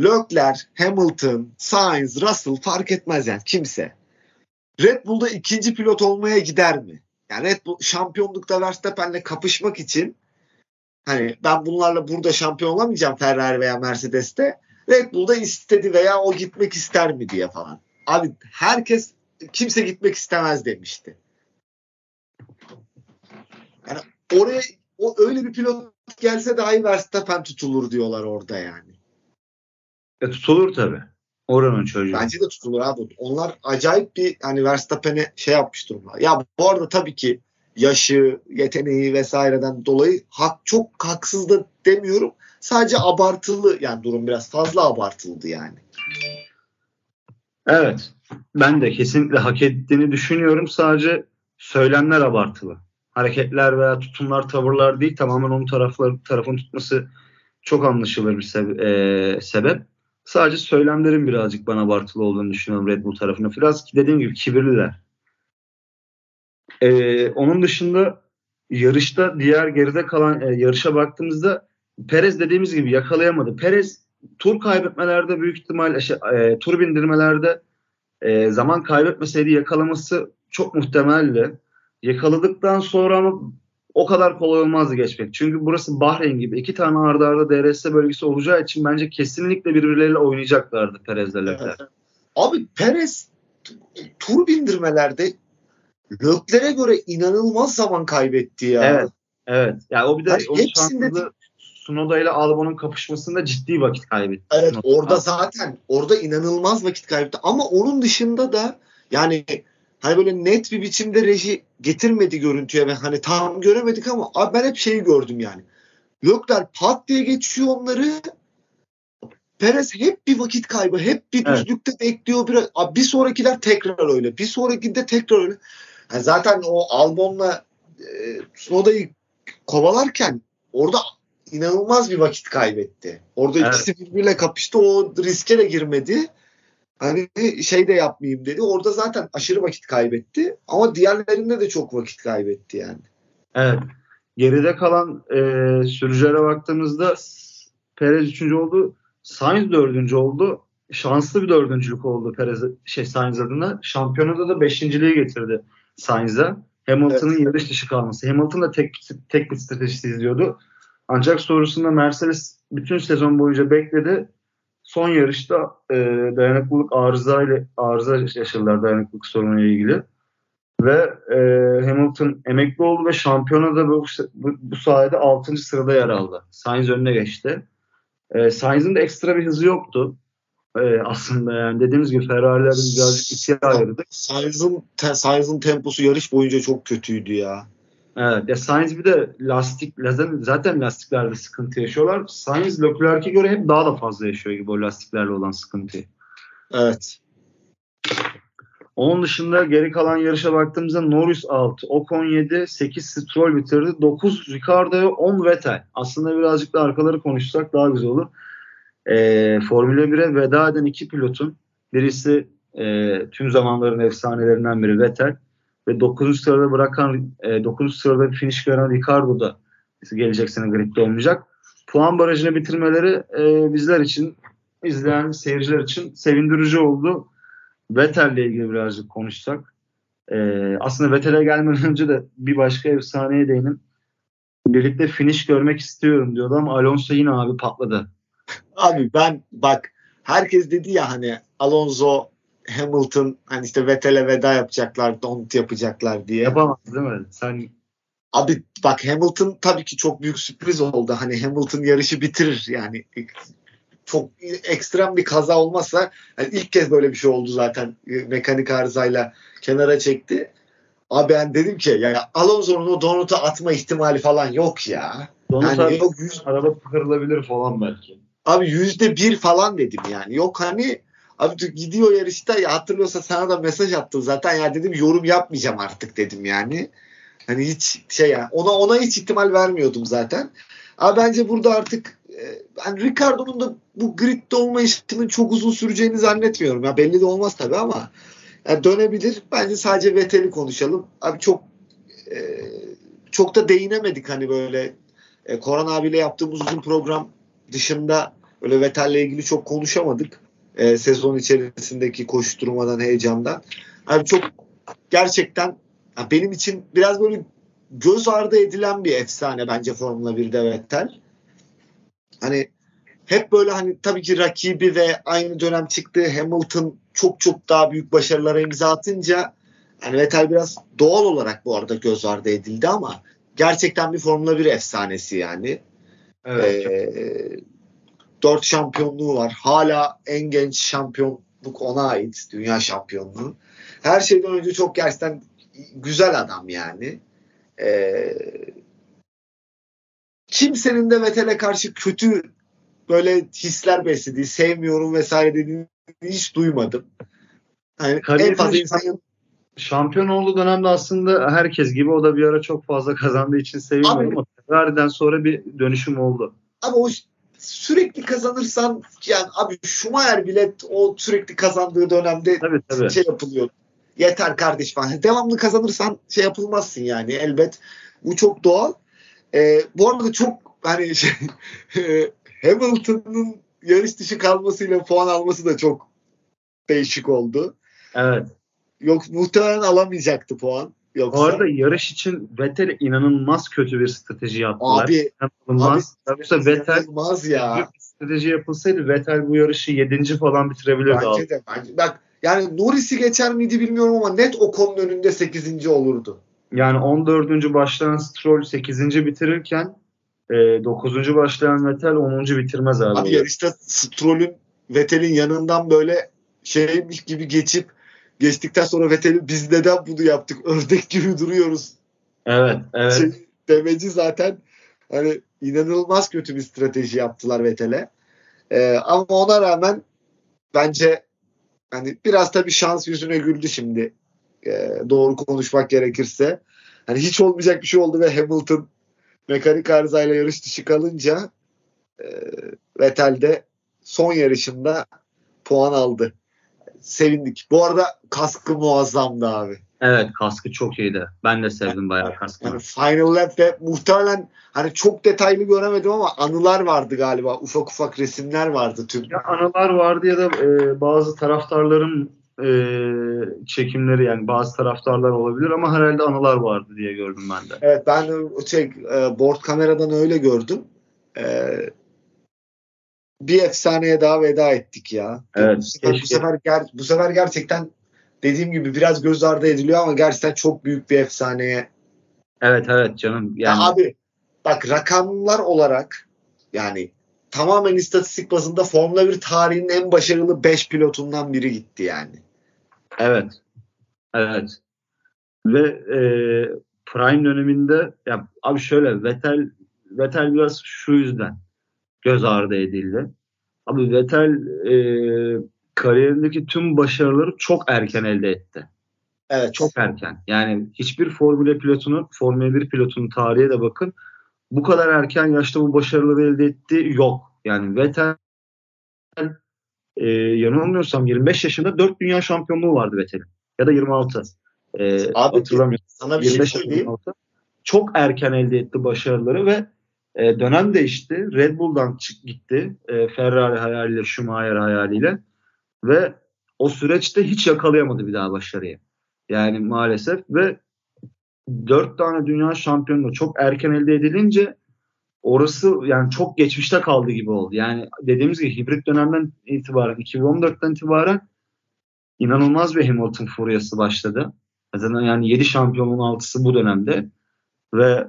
Leclerc, Hamilton, Sainz, Russell fark etmez yani kimse. Red Bull'da ikinci pilot olmaya gider mi? Yani Red Bull şampiyonlukta Verstappen'le kapışmak için hani ben bunlarla burada şampiyon olamayacağım Ferrari veya Mercedes'te. Red Bull'da istedi veya o gitmek ister mi diye falan. Abi herkes kimse gitmek istemez demişti. Yani oraya o öyle bir pilot gelse dahi Verstappen tutulur diyorlar orada yani. E tutulur tabi. Oranın çocuğu. Bence de tutulur abi. Onlar acayip bir hani Verstappen'e şey yapmış durumlar. Ya bu arada tabii ki yaşı, yeteneği vesaireden dolayı hak çok haksız da demiyorum. Sadece abartılı yani durum biraz fazla abartıldı yani. Evet. Ben de kesinlikle hak ettiğini düşünüyorum. Sadece söylemler abartılı. Hareketler veya tutumlar, tavırlar değil. Tamamen onun tarafları, tarafını tutması çok anlaşılır bir sebe- e, sebep. Sadece söylemlerin birazcık bana abartılı olduğunu düşünüyorum Red Bull tarafına. Biraz dediğim gibi kibirliler. Ee, onun dışında yarışta diğer geride kalan e, yarışa baktığımızda Perez dediğimiz gibi yakalayamadı. Perez tur kaybetmelerde büyük ihtimal şey, e, tur bindirmelerde e, zaman kaybetmeseydi yakalaması çok muhtemeldi. Yakaladıktan sonra ama o kadar kolay olmazdı geçmek. Çünkü burası Bahreyn gibi iki tane arda arda DRS bölgesi olacağı için bence kesinlikle birbirleriyle oynayacaklardı Perez'le Leclerc. Abi Perez tur bindirmelerde Leclerc'e göre inanılmaz zaman kaybetti ya. Evet. Evet. Yani o bir de yani onun şanssızlığı Sunoda ile Albon'un kapışmasında ciddi vakit kaybetti. Evet Sunoda. orada zaten orada inanılmaz vakit kaybetti ama onun dışında da yani hani böyle net bir biçimde reji getirmedi görüntüye ve hani tam göremedik ama abi ben hep şeyi gördüm yani. Lökler pat diye geçiyor onları. Perez hep bir vakit kaybı, hep bir düzlükte evet. bekliyor. Bir, abi bir sonrakiler tekrar öyle, bir sonrakinde tekrar öyle. Yani zaten o Albon'la e, Snowda'yı kovalarken orada inanılmaz bir vakit kaybetti. Orada evet. ikisi birbiriyle kapıştı. O riske de girmedi. Hani şey de yapmayayım dedi. Orada zaten aşırı vakit kaybetti. Ama diğerlerinde de çok vakit kaybetti yani. Evet. Geride kalan e, sürücülere baktığımızda Perez üçüncü oldu. Sainz dördüncü oldu. Şanslı bir dördüncülük oldu Perez şey Sainz adına. Şampiyonada da beşinciliği getirdi Sainz'a. Hamilton'ın evet. yarış dışı kalması. Hamilton da tek, tek bir stratejisi izliyordu. Ancak sonrasında Mercedes bütün sezon boyunca bekledi. Son yarışta e, dayanıklılık arıza ile arıza yaşadılar dayanıklılık sorunuyla ilgili. Ve e, Hamilton emekli oldu ve şampiyonada bu, bu, bu sayede 6. sırada yer aldı. Sainz önüne geçti. E, Sainz'in de ekstra bir hızı yoktu e, aslında yani dediğimiz gibi Ferrari'ler birazcık ikiye ayırdık. Sainz'ın te, temposu yarış boyunca çok kötüydü ya. Evet ya Sainz bir de lastik zaten lastiklerde sıkıntı yaşıyorlar. Sainz Leclerc'e göre hep daha da fazla yaşıyor gibi o lastiklerle olan sıkıntıyı. Evet. Onun dışında geri kalan yarışa baktığımızda Norris 6, Ocon 7, 8 Stroll bitirdi. 9 Ricardo, 10 Vettel. Aslında birazcık da arkaları konuşsak daha güzel olur e, Formula 1'e veda eden iki pilotun birisi e, tüm zamanların efsanelerinden biri Vettel. Ve 9. sırada bırakan e, 9. sırada bir finish gören Ricardo da gelecek sene gridde olmayacak. Puan barajını bitirmeleri e, bizler için izleyen seyirciler için sevindirici oldu. Vettel'le ilgili birazcık konuşsak. E, aslında Vettel'e gelmeden önce de bir başka efsaneye değinim. Birlikte finish görmek istiyorum diyordu ama Alonso yine abi patladı. Abi ben bak herkes dedi ya hani Alonso Hamilton hani işte Vettel'e veda yapacaklar, don't yapacaklar diye. Yapamaz değil mi? Sen Abi bak Hamilton tabii ki çok büyük sürpriz oldu. Hani Hamilton yarışı bitirir yani. Çok ekstrem bir kaza olmazsa yani ilk kez böyle bir şey oldu zaten mekanik arızayla kenara çekti. Abi ben dedim ki ya Alonso'nun o donutu atma ihtimali falan yok ya. Donut yani yok yüz... araba kırılabilir falan belki. Abi yüzde bir falan dedim yani. Yok hani abi gidiyor yarışta ya hatırlıyorsa sana da mesaj attım zaten ya dedim yorum yapmayacağım artık dedim yani. Hani hiç şey yani ona ona hiç ihtimal vermiyordum zaten. Ama bence burada artık e, hani Ricardo'nun da bu gridde olma işinin çok uzun süreceğini zannetmiyorum. Ya belli de olmaz tabii ama yani dönebilir. Bence sadece Vettel'i konuşalım. Abi çok e, çok da değinemedik hani böyle e, Koran abiyle yaptığımız uzun program dışında öyle Vettel'le ilgili çok konuşamadık. E, sezon içerisindeki koşturmadan, heyecandan. Abi çok gerçekten benim için biraz böyle göz ardı edilen bir efsane bence Formula 1'de Vettel. Hani hep böyle hani tabii ki rakibi ve aynı dönem çıktığı Hamilton çok çok daha büyük başarılara imza atınca hani Vettel biraz doğal olarak bu arada göz ardı edildi ama gerçekten bir Formula 1 efsanesi yani. Evet. Ee, 4 şampiyonluğu var. Hala en genç şampiyonluk ona ait. Dünya şampiyonluğu. Her şeyden önce çok gerçekten güzel adam yani. Ee, kimsenin de Vettel'e karşı kötü böyle hisler beslediği, sevmiyorum vesaire dediğini hiç duymadım. Yani en fazla insan şampiyon olduğu dönemde aslında herkes gibi o da bir ara çok fazla kazandığı için sevilmiyor ama Ferrari'den sonra bir dönüşüm oldu. Ama o sürekli kazanırsan yani abi Schumacher bile o sürekli kazandığı dönemde tabii, tabii. şey yapılıyor yeter kardeş falan. Devamlı kazanırsan şey yapılmazsın yani elbet. Bu çok doğal. Ee, bu arada çok hani şey, Hamilton'ın yarış dışı kalmasıyla puan alması da çok değişik oldu. Evet. Yok muhtemelen alamayacaktı puan. Yoksa... Bu arada yarış için Vettel inanılmaz kötü bir strateji yaptılar. Abi, inanılmaz. Abi, Yoksa Vettel inanılmaz ya. strateji yapılsaydı Vettel bu yarışı 7. falan bitirebilirdi. Bence de. Bence, bak yani Norris'i geçer miydi bilmiyorum ama net Ocon'un önünde 8. olurdu. Yani 14. başlayan Stroll 8. bitirirken e, 9. başlayan Vettel 10. bitirmez abi. Abi yarışta Stroll'ün Vettel'in yanından böyle şeymiş gibi geçip geçtikten sonra Vettel'i biz neden bunu yaptık? Ördek gibi duruyoruz. Evet, evet. Şey, demeci zaten hani inanılmaz kötü bir strateji yaptılar Vettel'e. Ee, ama ona rağmen bence hani biraz tabii şans yüzüne güldü şimdi. E, doğru konuşmak gerekirse. Hani hiç olmayacak bir şey oldu ve Hamilton mekanik arızayla yarış dışı kalınca e, Vettel de son yarışında puan aldı. Sevindik. Bu arada kaskı muazzamdı abi. Evet kaskı çok iyiydi. Ben de sevdim bayağı kaskı. Yani Final Lap ve muhtemelen hani çok detaylı göremedim ama anılar vardı galiba. Ufak ufak resimler vardı tüm. Ya anılar vardı ya da e, bazı taraftarların e, çekimleri yani bazı taraftarlar olabilir ama herhalde anılar vardı diye gördüm ben de. Evet ben şey e, board kameradan öyle gördüm. E, bir efsaneye daha veda ettik ya. Evet. Bu sefer, bu sefer, ger, bu sefer gerçekten dediğim gibi biraz göz ardı ediliyor ama gerçekten çok büyük bir efsaneye. Evet evet canım. Yani... Ya abi bak rakamlar olarak yani tamamen istatistik bazında Formula 1 tarihinin en başarılı 5 pilotundan biri gitti yani. Evet. Evet. Ve e, Prime döneminde ya abi şöyle Vettel Vettel biraz şu yüzden göz ardı edildi. Abi Vettel e, kariyerindeki tüm başarıları çok erken elde etti. Evet. Çok erken. Yani hiçbir Formula pilotunu, Formula 1 pilotunun tarihe de bakın bu kadar erken yaşta bu başarıları elde ettiği yok. Yani Vettel e, yanılmıyorsam 25 yaşında 4 dünya şampiyonluğu vardı Vettel'in. Ya da 26. Ee, Abi hatırlamıyorum. sana bir şey 25 söyleyeyim. olsa. Çok erken elde etti başarıları ve e, dönem değişti. Red Bull'dan çık gitti. E, Ferrari hayaliyle, Schumacher hayaliyle ve o süreçte hiç yakalayamadı bir daha başarıyı. Yani maalesef ve dört tane dünya şampiyonluğu çok erken elde edilince orası yani çok geçmişte kaldı gibi oldu. Yani dediğimiz gibi hibrit dönemden itibaren 2014'ten itibaren inanılmaz bir Hamilton furyası başladı. Zaten yani 7 şampiyonluğun 6'sı bu dönemde ve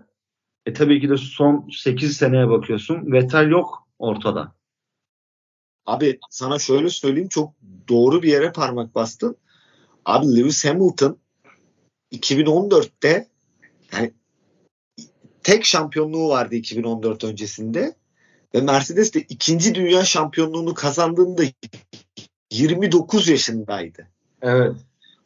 e tabii ki de son 8 seneye bakıyorsun. Vettel yok ortada. Abi sana şöyle söyleyeyim çok doğru bir yere parmak bastın. Abi Lewis Hamilton 2014'te yani tek şampiyonluğu vardı 2014 öncesinde ve Mercedes de ikinci dünya şampiyonluğunu kazandığında 29 yaşındaydı. Evet.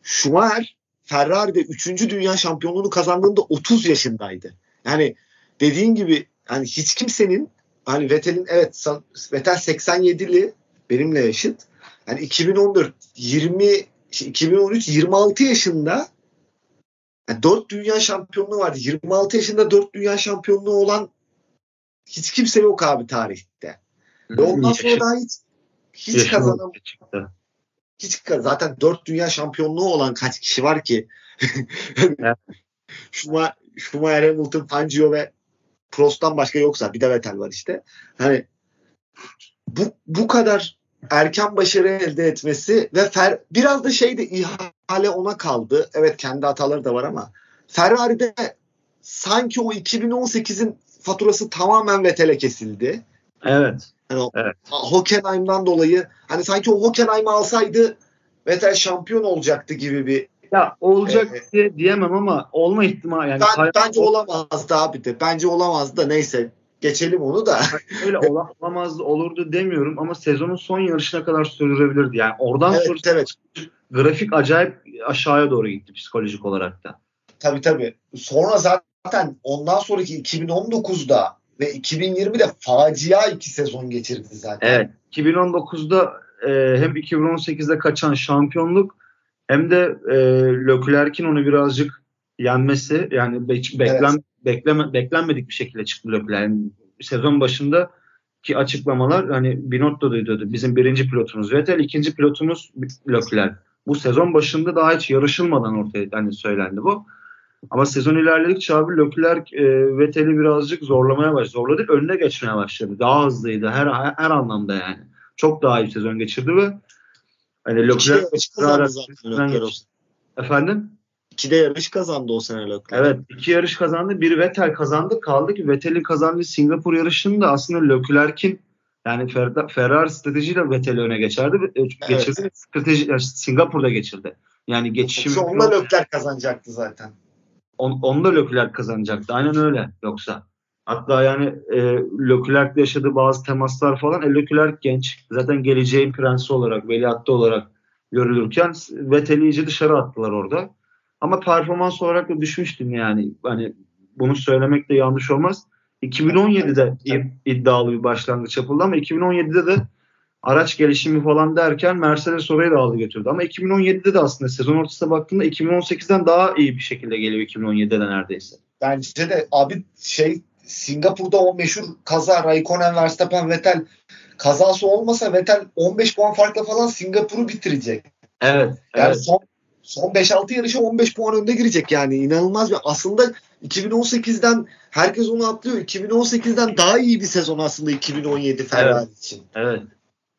Schumacher Ferrari'de 3. dünya şampiyonluğunu kazandığında 30 yaşındaydı. Yani dediğin gibi hani hiç kimsenin hani Vettel'in evet Vettel 87'li benimle yaşıt. Yani 2014 20 2013 26 yaşında yani 4 dünya şampiyonluğu vardı. 26 yaşında 4 dünya şampiyonluğu olan hiç kimse yok abi tarihte. Ve ondan sonra daha hiç hiç kazanan hiç zaten 4 dünya şampiyonluğu olan kaç kişi var ki? Şuma Schumacher, Hamilton, Fangio ve Prost'tan başka yoksa bir de Vettel var işte. Hani bu bu kadar erken başarı elde etmesi ve Fer, biraz da şeyde ihale ona kaldı. Evet kendi hataları da var ama Ferrari'de sanki o 2018'in faturası tamamen Vettel'e kesildi. Evet. Hani o, evet. Hockenheim'dan dolayı hani sanki o Hockenheim'i alsaydı Vettel şampiyon olacaktı gibi bir ya olacak evet. diye diyemem ama olma ihtimali yani ben, bence olamazdı abi de. Bence olamazdı da neyse geçelim onu da. Öyle olamazdı olurdu demiyorum ama sezonun son yarışına kadar sürdürebilirdi. Yani oradan evet, sonra evet. grafik acayip aşağıya doğru gitti psikolojik olarak da. Tabii tabii. Sonra zaten ondan sonraki 2019'da ve 2020'de facia iki sezon geçirdi zaten. Evet. 2019'da e, hem 2018'de kaçan şampiyonluk hem de e, Leclerc'in onu birazcık yenmesi yani beklen evet. bekleme, beklenmedik bir şekilde çıktı Leclerc. Yani sezon başında ki açıklamalar hani Binotto duydu. Bizim birinci pilotumuz Vettel, ikinci pilotumuz Leclerc. Bu sezon başında daha hiç yarışılmadan ortaya hani söylendi bu. Ama sezon ilerledikçe abi Leclerc e, Vettel'i birazcık zorlamaya başladı. Zorladı, önüne geçmeye başladı. Daha hızlıydı her her anlamda yani. Çok daha iyi sezon geçirdi ve hani Leclerc kazandı zaten Efendim? İki de yarış kazandı o sene Leclerc. Evet iki yarış kazandı. Bir Vettel kazandı. Kaldı ki Vettel'in kazandığı Singapur yarışını da aslında Leclerc'in yani Ferrari stratejiyle Vettel'i öne geçerdi. Geçirdi. Evet. Strateji, yani Singapur'da geçirdi. Yani geçişim... Onunla Leclerc kazanacaktı zaten. On, onda Leclerc kazanacaktı. Aynen öyle yoksa. Hatta yani e, Leclerc'le yaşadığı bazı temaslar falan e, Leclerc genç. Zaten geleceğin prensi olarak, veliahtı olarak görülürken Vettel'i iyice dışarı attılar orada. Ama performans olarak da düşmüştüm yani. Hani bunu söylemek de yanlış olmaz. 2017'de iddialı bir başlangıç yapıldı ama 2017'de de araç gelişimi falan derken Mercedes orayı da aldı götürdü. Ama 2017'de de aslında sezon ortasına baktığında 2018'den daha iyi bir şekilde geliyor 2017'de de neredeyse. Bence de abi şey Singapur'da o meşhur kaza Raikkonen, Verstappen, Vettel kazası olmasa Vettel 15 puan farkla falan Singapur'u bitirecek. Evet. Yani evet. son son 5-6 yarışa 15 puan önde girecek yani inanılmaz bir aslında 2018'den herkes onu atlıyor. 2018'den daha iyi bir sezon aslında 2017 Ferrari evet. için. Evet.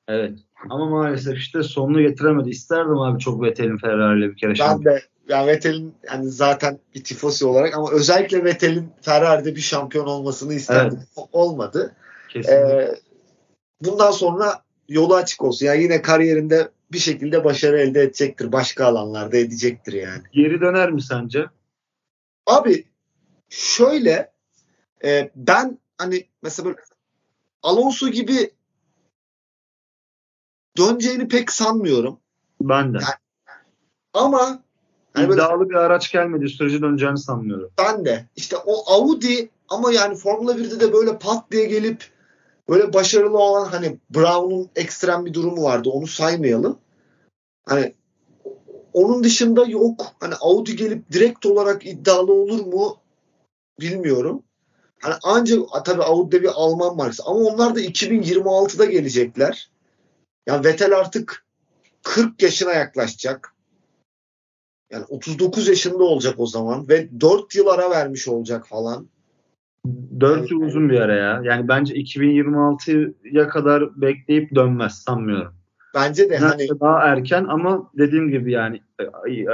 Evet. Ama maalesef işte sonunu getiremedi. İsterdim abi çok Vettel'in Ferrari'yle bir kere Ben şampiyon. de yani Vettel'in yani zaten bir tifosi olarak ama özellikle Vettel'in Ferrari'de bir şampiyon olmasını isterdim. Evet. Olmadı. Ee, bundan sonra yolu açık olsun. Yani yine kariyerinde bir şekilde başarı elde edecektir. Başka alanlarda edecektir yani. Geri döner mi sence? Abi şöyle e, ben hani mesela böyle Alonso gibi döneceğini pek sanmıyorum. Ben de. Yani, ama yani iddialı böyle, bir araç gelmedi sürece döneceğini sanmıyorum. Ben de. İşte o Audi ama yani Formula 1'de de böyle pat diye gelip böyle başarılı olan hani Brown'un ekstrem bir durumu vardı. Onu saymayalım. Hani onun dışında yok. Hani Audi gelip direkt olarak iddialı olur mu bilmiyorum. Hani ancak tabii Audi'de bir Alman markası ama onlar da 2026'da gelecekler. Yani Vettel artık 40 yaşına yaklaşacak. Yani 39 yaşında olacak o zaman ve 4 yıl ara vermiş olacak falan. 4 yıl uzun bir ara ya. Yani bence 2026'ya kadar bekleyip dönmez sanmıyorum. Bence de hani daha erken ama dediğim gibi yani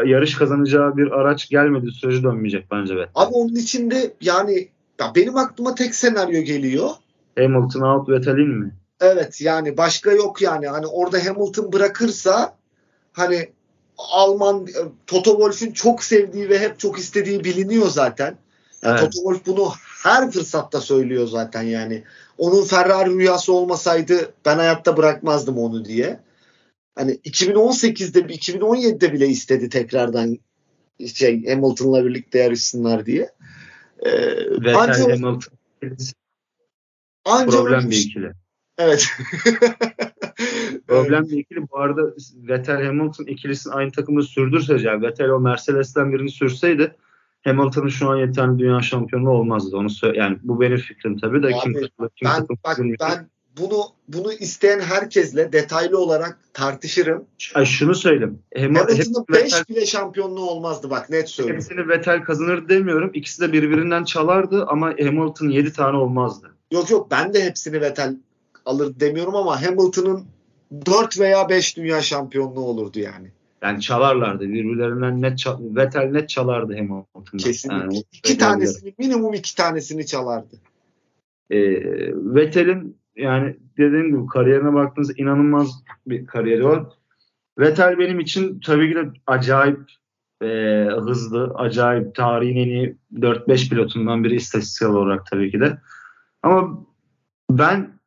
yarış kazanacağı bir araç gelmedi sürece dönmeyecek bence Vettel. Abi onun içinde yani ya benim aklıma tek senaryo geliyor. Hamilton out Vettel'in mi? Evet yani başka yok yani. Hani orada Hamilton bırakırsa hani Alman e, Toto Wolff'ün çok sevdiği ve hep çok istediği biliniyor zaten. Evet. Toto Wolff bunu her fırsatta söylüyor zaten yani. Onun Ferrari rüyası olmasaydı ben hayatta bırakmazdım onu diye. Hani 2018'de 2017'de bile istedi tekrardan şey Hamilton'la birlikte yarışsınlar diye. Ee, Vettel ancak, Hamilton ancak problem bir ikili. Evet. problem bir ikili. Bu arada Vettel Hamilton ikilisini aynı takımda sürdürse yani Vettel o Mercedes'ten birini sürseydi Hamilton'ın şu an yeterli dünya şampiyonu olmazdı. Onu söyle yani bu benim fikrim tabii de Abi, kim, kim ben, bak, ben bunu bunu isteyen herkesle detaylı olarak tartışırım. Ay şunu söyleyeyim. Hamilton'ın 5 bile şampiyonluğu olmazdı bak net söylüyorum. Hepsini Vettel kazanır demiyorum. İkisi de birbirinden çalardı ama Hamilton 7 tane olmazdı. Yok yok ben de hepsini Vettel alır demiyorum ama Hamilton'ın 4 veya 5 dünya şampiyonluğu olurdu yani. Yani çalarlardı. Birbirlerinden net çal Vettel net çalardı Hamilton'dan. Kesinlikle. Yani, iki tanesini minimum iki tanesini çalardı. E, Vettel'in yani dediğim gibi kariyerine baktığınızda inanılmaz bir kariyeri var. Vettel benim için tabii ki de acayip e, hızlı, acayip tarihin en iyi 4-5 pilotundan biri istatistiksel olarak tabii ki de. Ama ben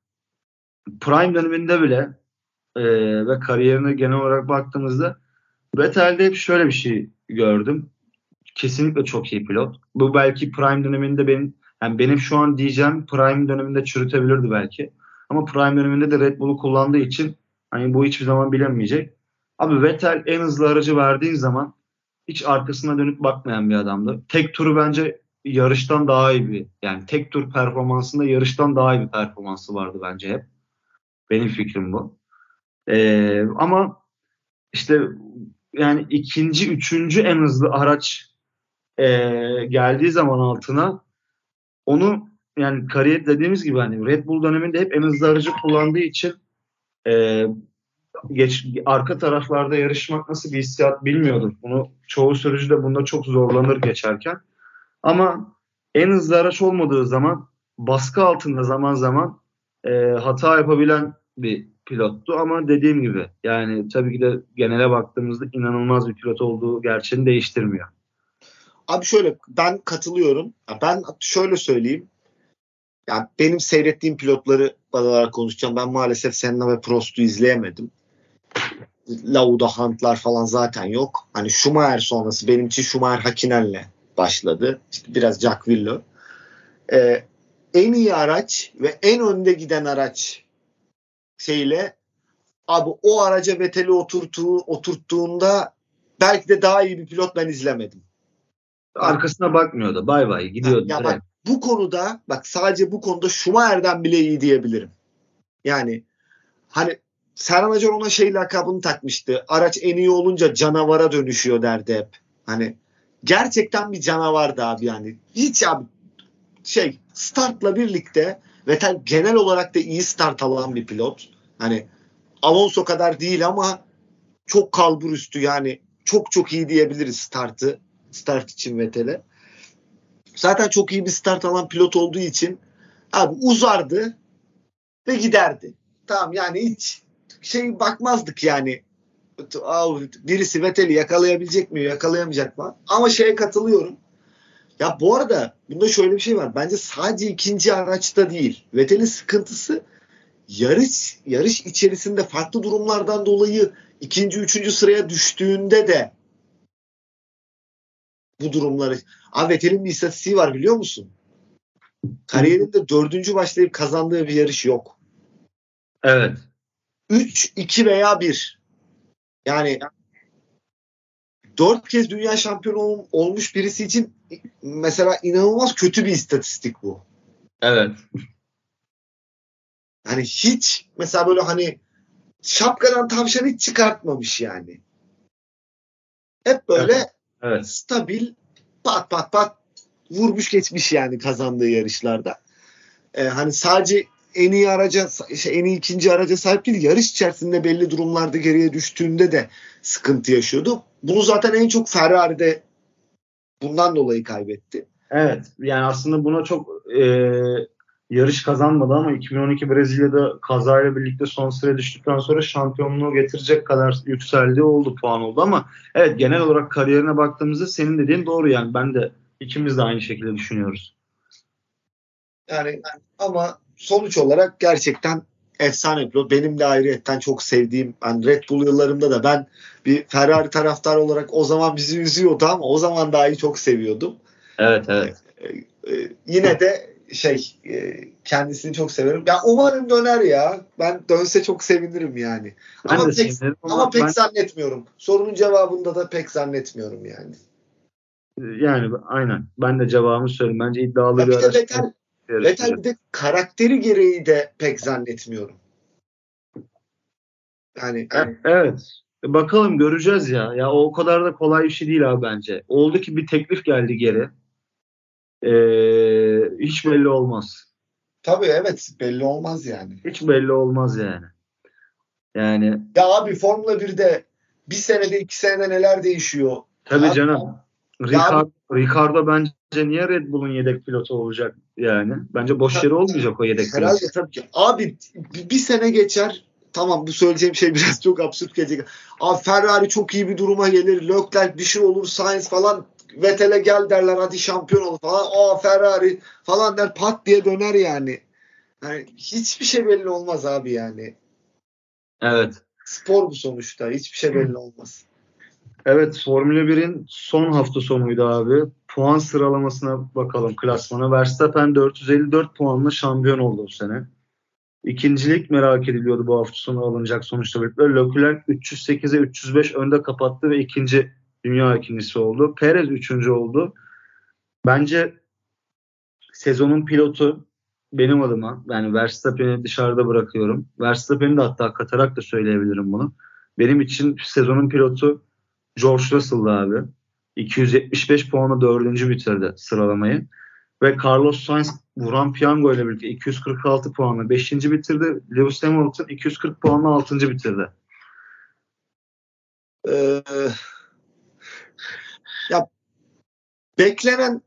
prime döneminde bile e, ve kariyerine genel olarak baktığımızda Vettel'de hep şöyle bir şey gördüm. Kesinlikle çok iyi pilot. Bu belki prime döneminde benim yani benim şu an diyeceğim prime döneminde çürütebilirdi belki. Ama prime döneminde de Red Bull'u kullandığı için hani bu hiçbir zaman bilemeyecek. Abi Vettel en hızlı aracı verdiğin zaman hiç arkasına dönüp bakmayan bir adamdı. Tek turu bence yarıştan daha iyi bir yani tek tur performansında yarıştan daha iyi bir performansı vardı bence hep. Benim fikrim bu. Ee, ama işte yani ikinci, üçüncü en hızlı araç e, geldiği zaman altına onu yani kariyer dediğimiz gibi hani Red Bull döneminde hep en hızlı aracı kullandığı için e, geç arka taraflarda yarışmak nasıl bir hissiyat bilmiyordum. Bunu çoğu sürücü de bunda çok zorlanır geçerken. Ama en hızlı araç olmadığı zaman baskı altında zaman zaman e, hata yapabilen bir pilottu ama dediğim gibi yani tabii ki de genele baktığımızda inanılmaz bir pilot olduğu gerçeğini değiştirmiyor. Abi şöyle ben katılıyorum. Ben şöyle söyleyeyim. Yani benim seyrettiğim pilotları olarak konuşacağım. Ben maalesef Senna ve Prost'u izleyemedim. Lauda Hunt'lar falan zaten yok. Hani Schumacher sonrası benim için Schumacher Hakinen'le başladı. İşte biraz Jack Villo. Ee, en iyi araç ve en önde giden araç şeyle abi o araca Vettel'i oturttuğu, oturttuğunda belki de daha iyi bir pilot ben izlemedim. Arkasına bakmıyordu. Bay bay gidiyordu. Ya bak bu konuda bak sadece bu konuda Schumacher'den bile iyi diyebilirim. Yani hani Serhan Acar ona şey lakabını takmıştı. Araç en iyi olunca canavara dönüşüyor derdi hep. Hani gerçekten bir canavardı abi yani. Hiç abi şey startla birlikte Vettel genel olarak da iyi start alan bir pilot. Hani Alonso kadar değil ama çok kalbur üstü yani çok çok iyi diyebiliriz startı start için Vettel'e. Zaten çok iyi bir start alan pilot olduğu için abi uzardı ve giderdi. Tamam yani hiç şey bakmazdık yani birisi Vettel'i yakalayabilecek mi yakalayamayacak mı? Ama şeye katılıyorum. Ya bu arada bunda şöyle bir şey var. Bence sadece ikinci araçta değil. Vettel'in sıkıntısı yarış yarış içerisinde farklı durumlardan dolayı ikinci, üçüncü sıraya düştüğünde de bu durumları. Abi Vettel'in bir istatistiği var biliyor musun? Kariyerinde dördüncü başlayıp kazandığı bir yarış yok. Evet. 3, 2 veya 1. Yani dört kez dünya şampiyonu olmuş birisi için mesela inanılmaz kötü bir istatistik bu. Evet. Hani hiç mesela böyle hani şapkadan tavşan hiç çıkartmamış yani. Hep böyle evet. Evet. stabil pat pat pat vurmuş geçmiş yani kazandığı yarışlarda. Ee, hani sadece en iyi araca en iyi ikinci araca sahip değil yarış içerisinde belli durumlarda geriye düştüğünde de sıkıntı yaşıyordu. Bunu zaten en çok Ferrari'de bundan dolayı kaybetti. Evet yani aslında buna çok e, yarış kazanmadı ama 2012 Brezilya'da kazayla birlikte son sıraya düştükten sonra şampiyonluğu getirecek kadar yükseldiği oldu puan oldu ama evet genel olarak kariyerine baktığımızda senin dediğin doğru yani ben de ikimiz de aynı şekilde düşünüyoruz. Yani ama sonuç olarak gerçekten efsane pilot. Benim de ayrıyetten çok sevdiğim ben Red Bull yıllarımda da ben bir Ferrari taraftarı olarak o zaman bizi üzüyordu ama o zaman dahi çok seviyordum. Evet evet. Ee, e, yine de şey e, kendisini çok severim. Ya umarım döner ya. Ben dönse çok sevinirim yani. Ben ama pek, ama, pek ben... zannetmiyorum. Sorunun cevabında da pek zannetmiyorum yani. Yani aynen. Ben de cevabımı söyleyeyim. Bence iddialı ya bir, bir araç. Vettel bir de karakteri gereği de pek zannetmiyorum. Yani e, evet. Bakalım göreceğiz ya. Ya o kadar da kolay bir şey değil abi bence. Oldu ki bir teklif geldi geri. Ee, hiç belli olmaz. Tabii evet belli olmaz yani. Hiç belli olmaz yani. Yani ya abi Formula 1'de bir senede iki senede neler değişiyor. Tabii abi, canım. Ricardo, Ricardo bence niye Red Bull'un yedek pilotu olacak yani? Bence boş yere olmayacak o yedek. Herhalde tabii ki. Abi bir sene geçer tamam bu söyleyeceğim şey biraz çok absürt gelecek. Abi Ferrari çok iyi bir duruma gelir. Leclerc bir şey olur. Sainz falan Vettel'e gel derler hadi şampiyon ol falan. Aa Ferrari falan der pat diye döner yani. yani. Hiçbir şey belli olmaz abi yani. Evet. Spor bu sonuçta. Hiçbir şey belli olmaz. Evet Formula 1'in son hafta sonuydu abi. Puan sıralamasına bakalım klasmana. Verstappen 454 puanla şampiyon oldu bu sene. İkincilik merak ediliyordu bu hafta sonu alınacak sonuçta birlikte. Leclerc 308'e 305 önde kapattı ve ikinci dünya ikincisi oldu. Perez üçüncü oldu. Bence sezonun pilotu benim adıma yani Verstappen'i dışarıda bırakıyorum. Verstappen'i de hatta katarak da söyleyebilirim bunu. Benim için sezonun pilotu George Russell'dı abi. 275 puanla dördüncü bitirdi sıralamayı. Ve Carlos Sainz vuran piyango ile birlikte 246 puanla 5. bitirdi. Lewis Hamilton 240 puanla 6. bitirdi. Ee, ya beklenen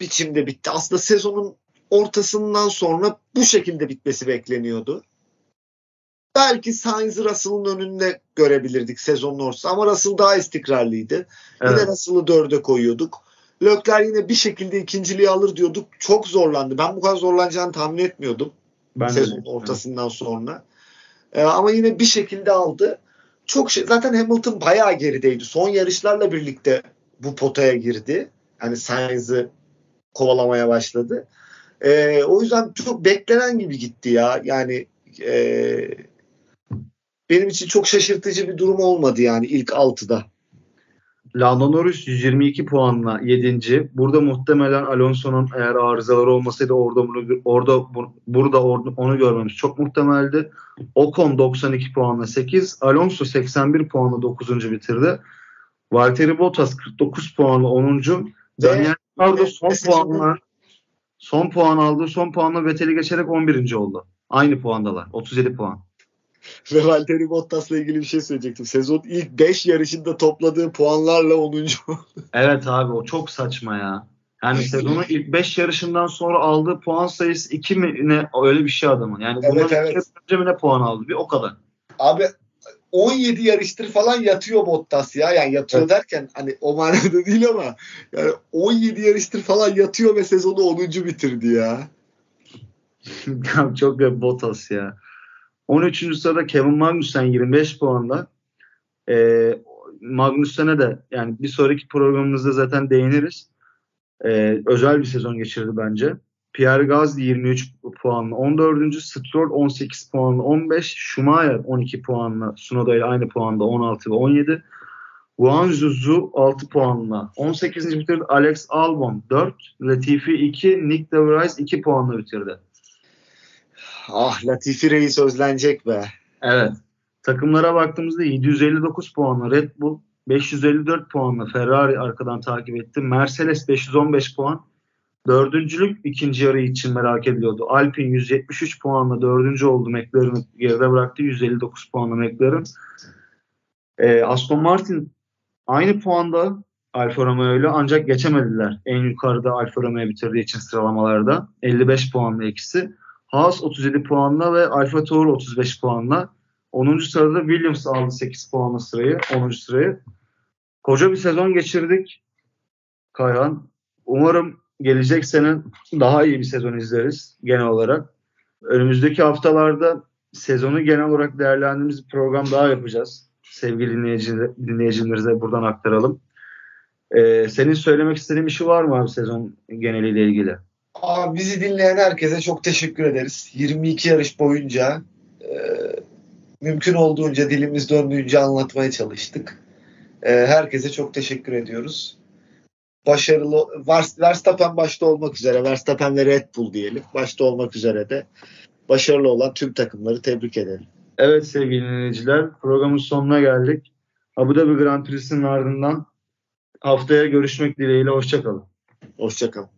biçimde bitti. Aslında sezonun ortasından sonra bu şekilde bitmesi bekleniyordu. Belki Sainz Russell'ın önünde görebilirdik sezonun ortası ama Russell daha istikrarlıydı. Evet. Yine Russell'ı dörde koyuyorduk. Lökler yine bir şekilde ikinciliği alır diyorduk. Çok zorlandı. Ben bu kadar zorlanacağını tahmin etmiyordum. Ben sezon de. ortasından sonra. Ee, ama yine bir şekilde aldı. Çok şey, zaten Hamilton bayağı gerideydi. Son yarışlarla birlikte bu potaya girdi. Hani Sainz'ı kovalamaya başladı. Ee, o yüzden çok beklenen gibi gitti ya. Yani e, benim için çok şaşırtıcı bir durum olmadı yani ilk altıda. Lando Norris 122 puanla 7. Burada muhtemelen Alonso'nun eğer arızaları olmasaydı orada bunu, orada burada onu görmemiz çok muhtemeldi. Ocon 92 puanla 8. Alonso 81 puanla 9. bitirdi. Valtteri Bottas 49 puanla 10. Daniel Ricciardo son puanla son puan aldı. Son puanla Vettel'i geçerek 11. oldu. Aynı puandalar. 37 puan. Ve Valtteri Bottas'la ilgili bir şey söyleyecektim. Sezon ilk 5 yarışında topladığı puanlarla 10. evet abi o çok saçma ya. Yani sezonun ilk 5 yarışından sonra aldığı puan sayısı 2 mi ne öyle bir şey adamın. Yani evet, bundan evet. önce mi ne puan aldı? Bir o kadar. Abi 17 yarıştır falan yatıyor Bottas ya. Yani yatıyor evet. derken hani o manada değil ama yani 17 yarıştır falan yatıyor ve sezonu 10. bitirdi ya. çok Bottas ya. 13. sırada Kevin Magnussen 25 puanla. Ee, Magnussen'e de yani bir sonraki programımızda zaten değiniriz. Ee, özel bir sezon geçirdi bence. Pierre Gasly 23 puanla 14. Stroll 18 puanla 15. Schumacher 12 puanla Sunoda ile aynı puanda 16 ve 17. Guangzhou Zhu 6 puanla. 18. bitirdi Alex Albon 4. Latifi 2. Nick De Vries 2 puanla bitirdi. Ah Latifi Reis özlenecek be. Evet. Takımlara baktığımızda 759 puanla Red Bull, 554 puanla Ferrari arkadan takip etti. Mercedes 515 puan. Dördüncülük ikinci yarı için merak ediliyordu. Alpine 173 puanla dördüncü oldu. McLaren'ı geride bıraktı. 159 puanla McLaren. Ee, Aston Martin aynı puanda Alfa Romeo ile ancak geçemediler. En yukarıda Alfa Romeo bitirdiği için sıralamalarda. 55 puanla ikisi. Haas 37 puanla ve Alfa Tauri 35 puanla. 10. sırada Williams aldı 8 puanla sırayı. 10. sırayı. Koca bir sezon geçirdik. Kayhan. Umarım gelecek sene daha iyi bir sezon izleriz genel olarak. Önümüzdeki haftalarda sezonu genel olarak değerlendirdiğimiz bir program daha yapacağız. Sevgili dinleyici, dinleyicilerimize buradan aktaralım. Ee, senin söylemek istediğin bir şey var mı abi sezon geneliyle ilgili? Abi bizi dinleyen herkese çok teşekkür ederiz. 22 yarış boyunca e, mümkün olduğunca dilimiz döndüğünce anlatmaya çalıştık. E, herkese çok teşekkür ediyoruz. Başarılı Verstappen başta olmak üzere Verstappen ve Red Bull diyelim. Başta olmak üzere de başarılı olan tüm takımları tebrik edelim. Evet sevgili dinleyiciler programın sonuna geldik. Abu Dhabi Grand Prix'sinin ardından haftaya görüşmek dileğiyle. Hoşçakalın. Hoşçakalın.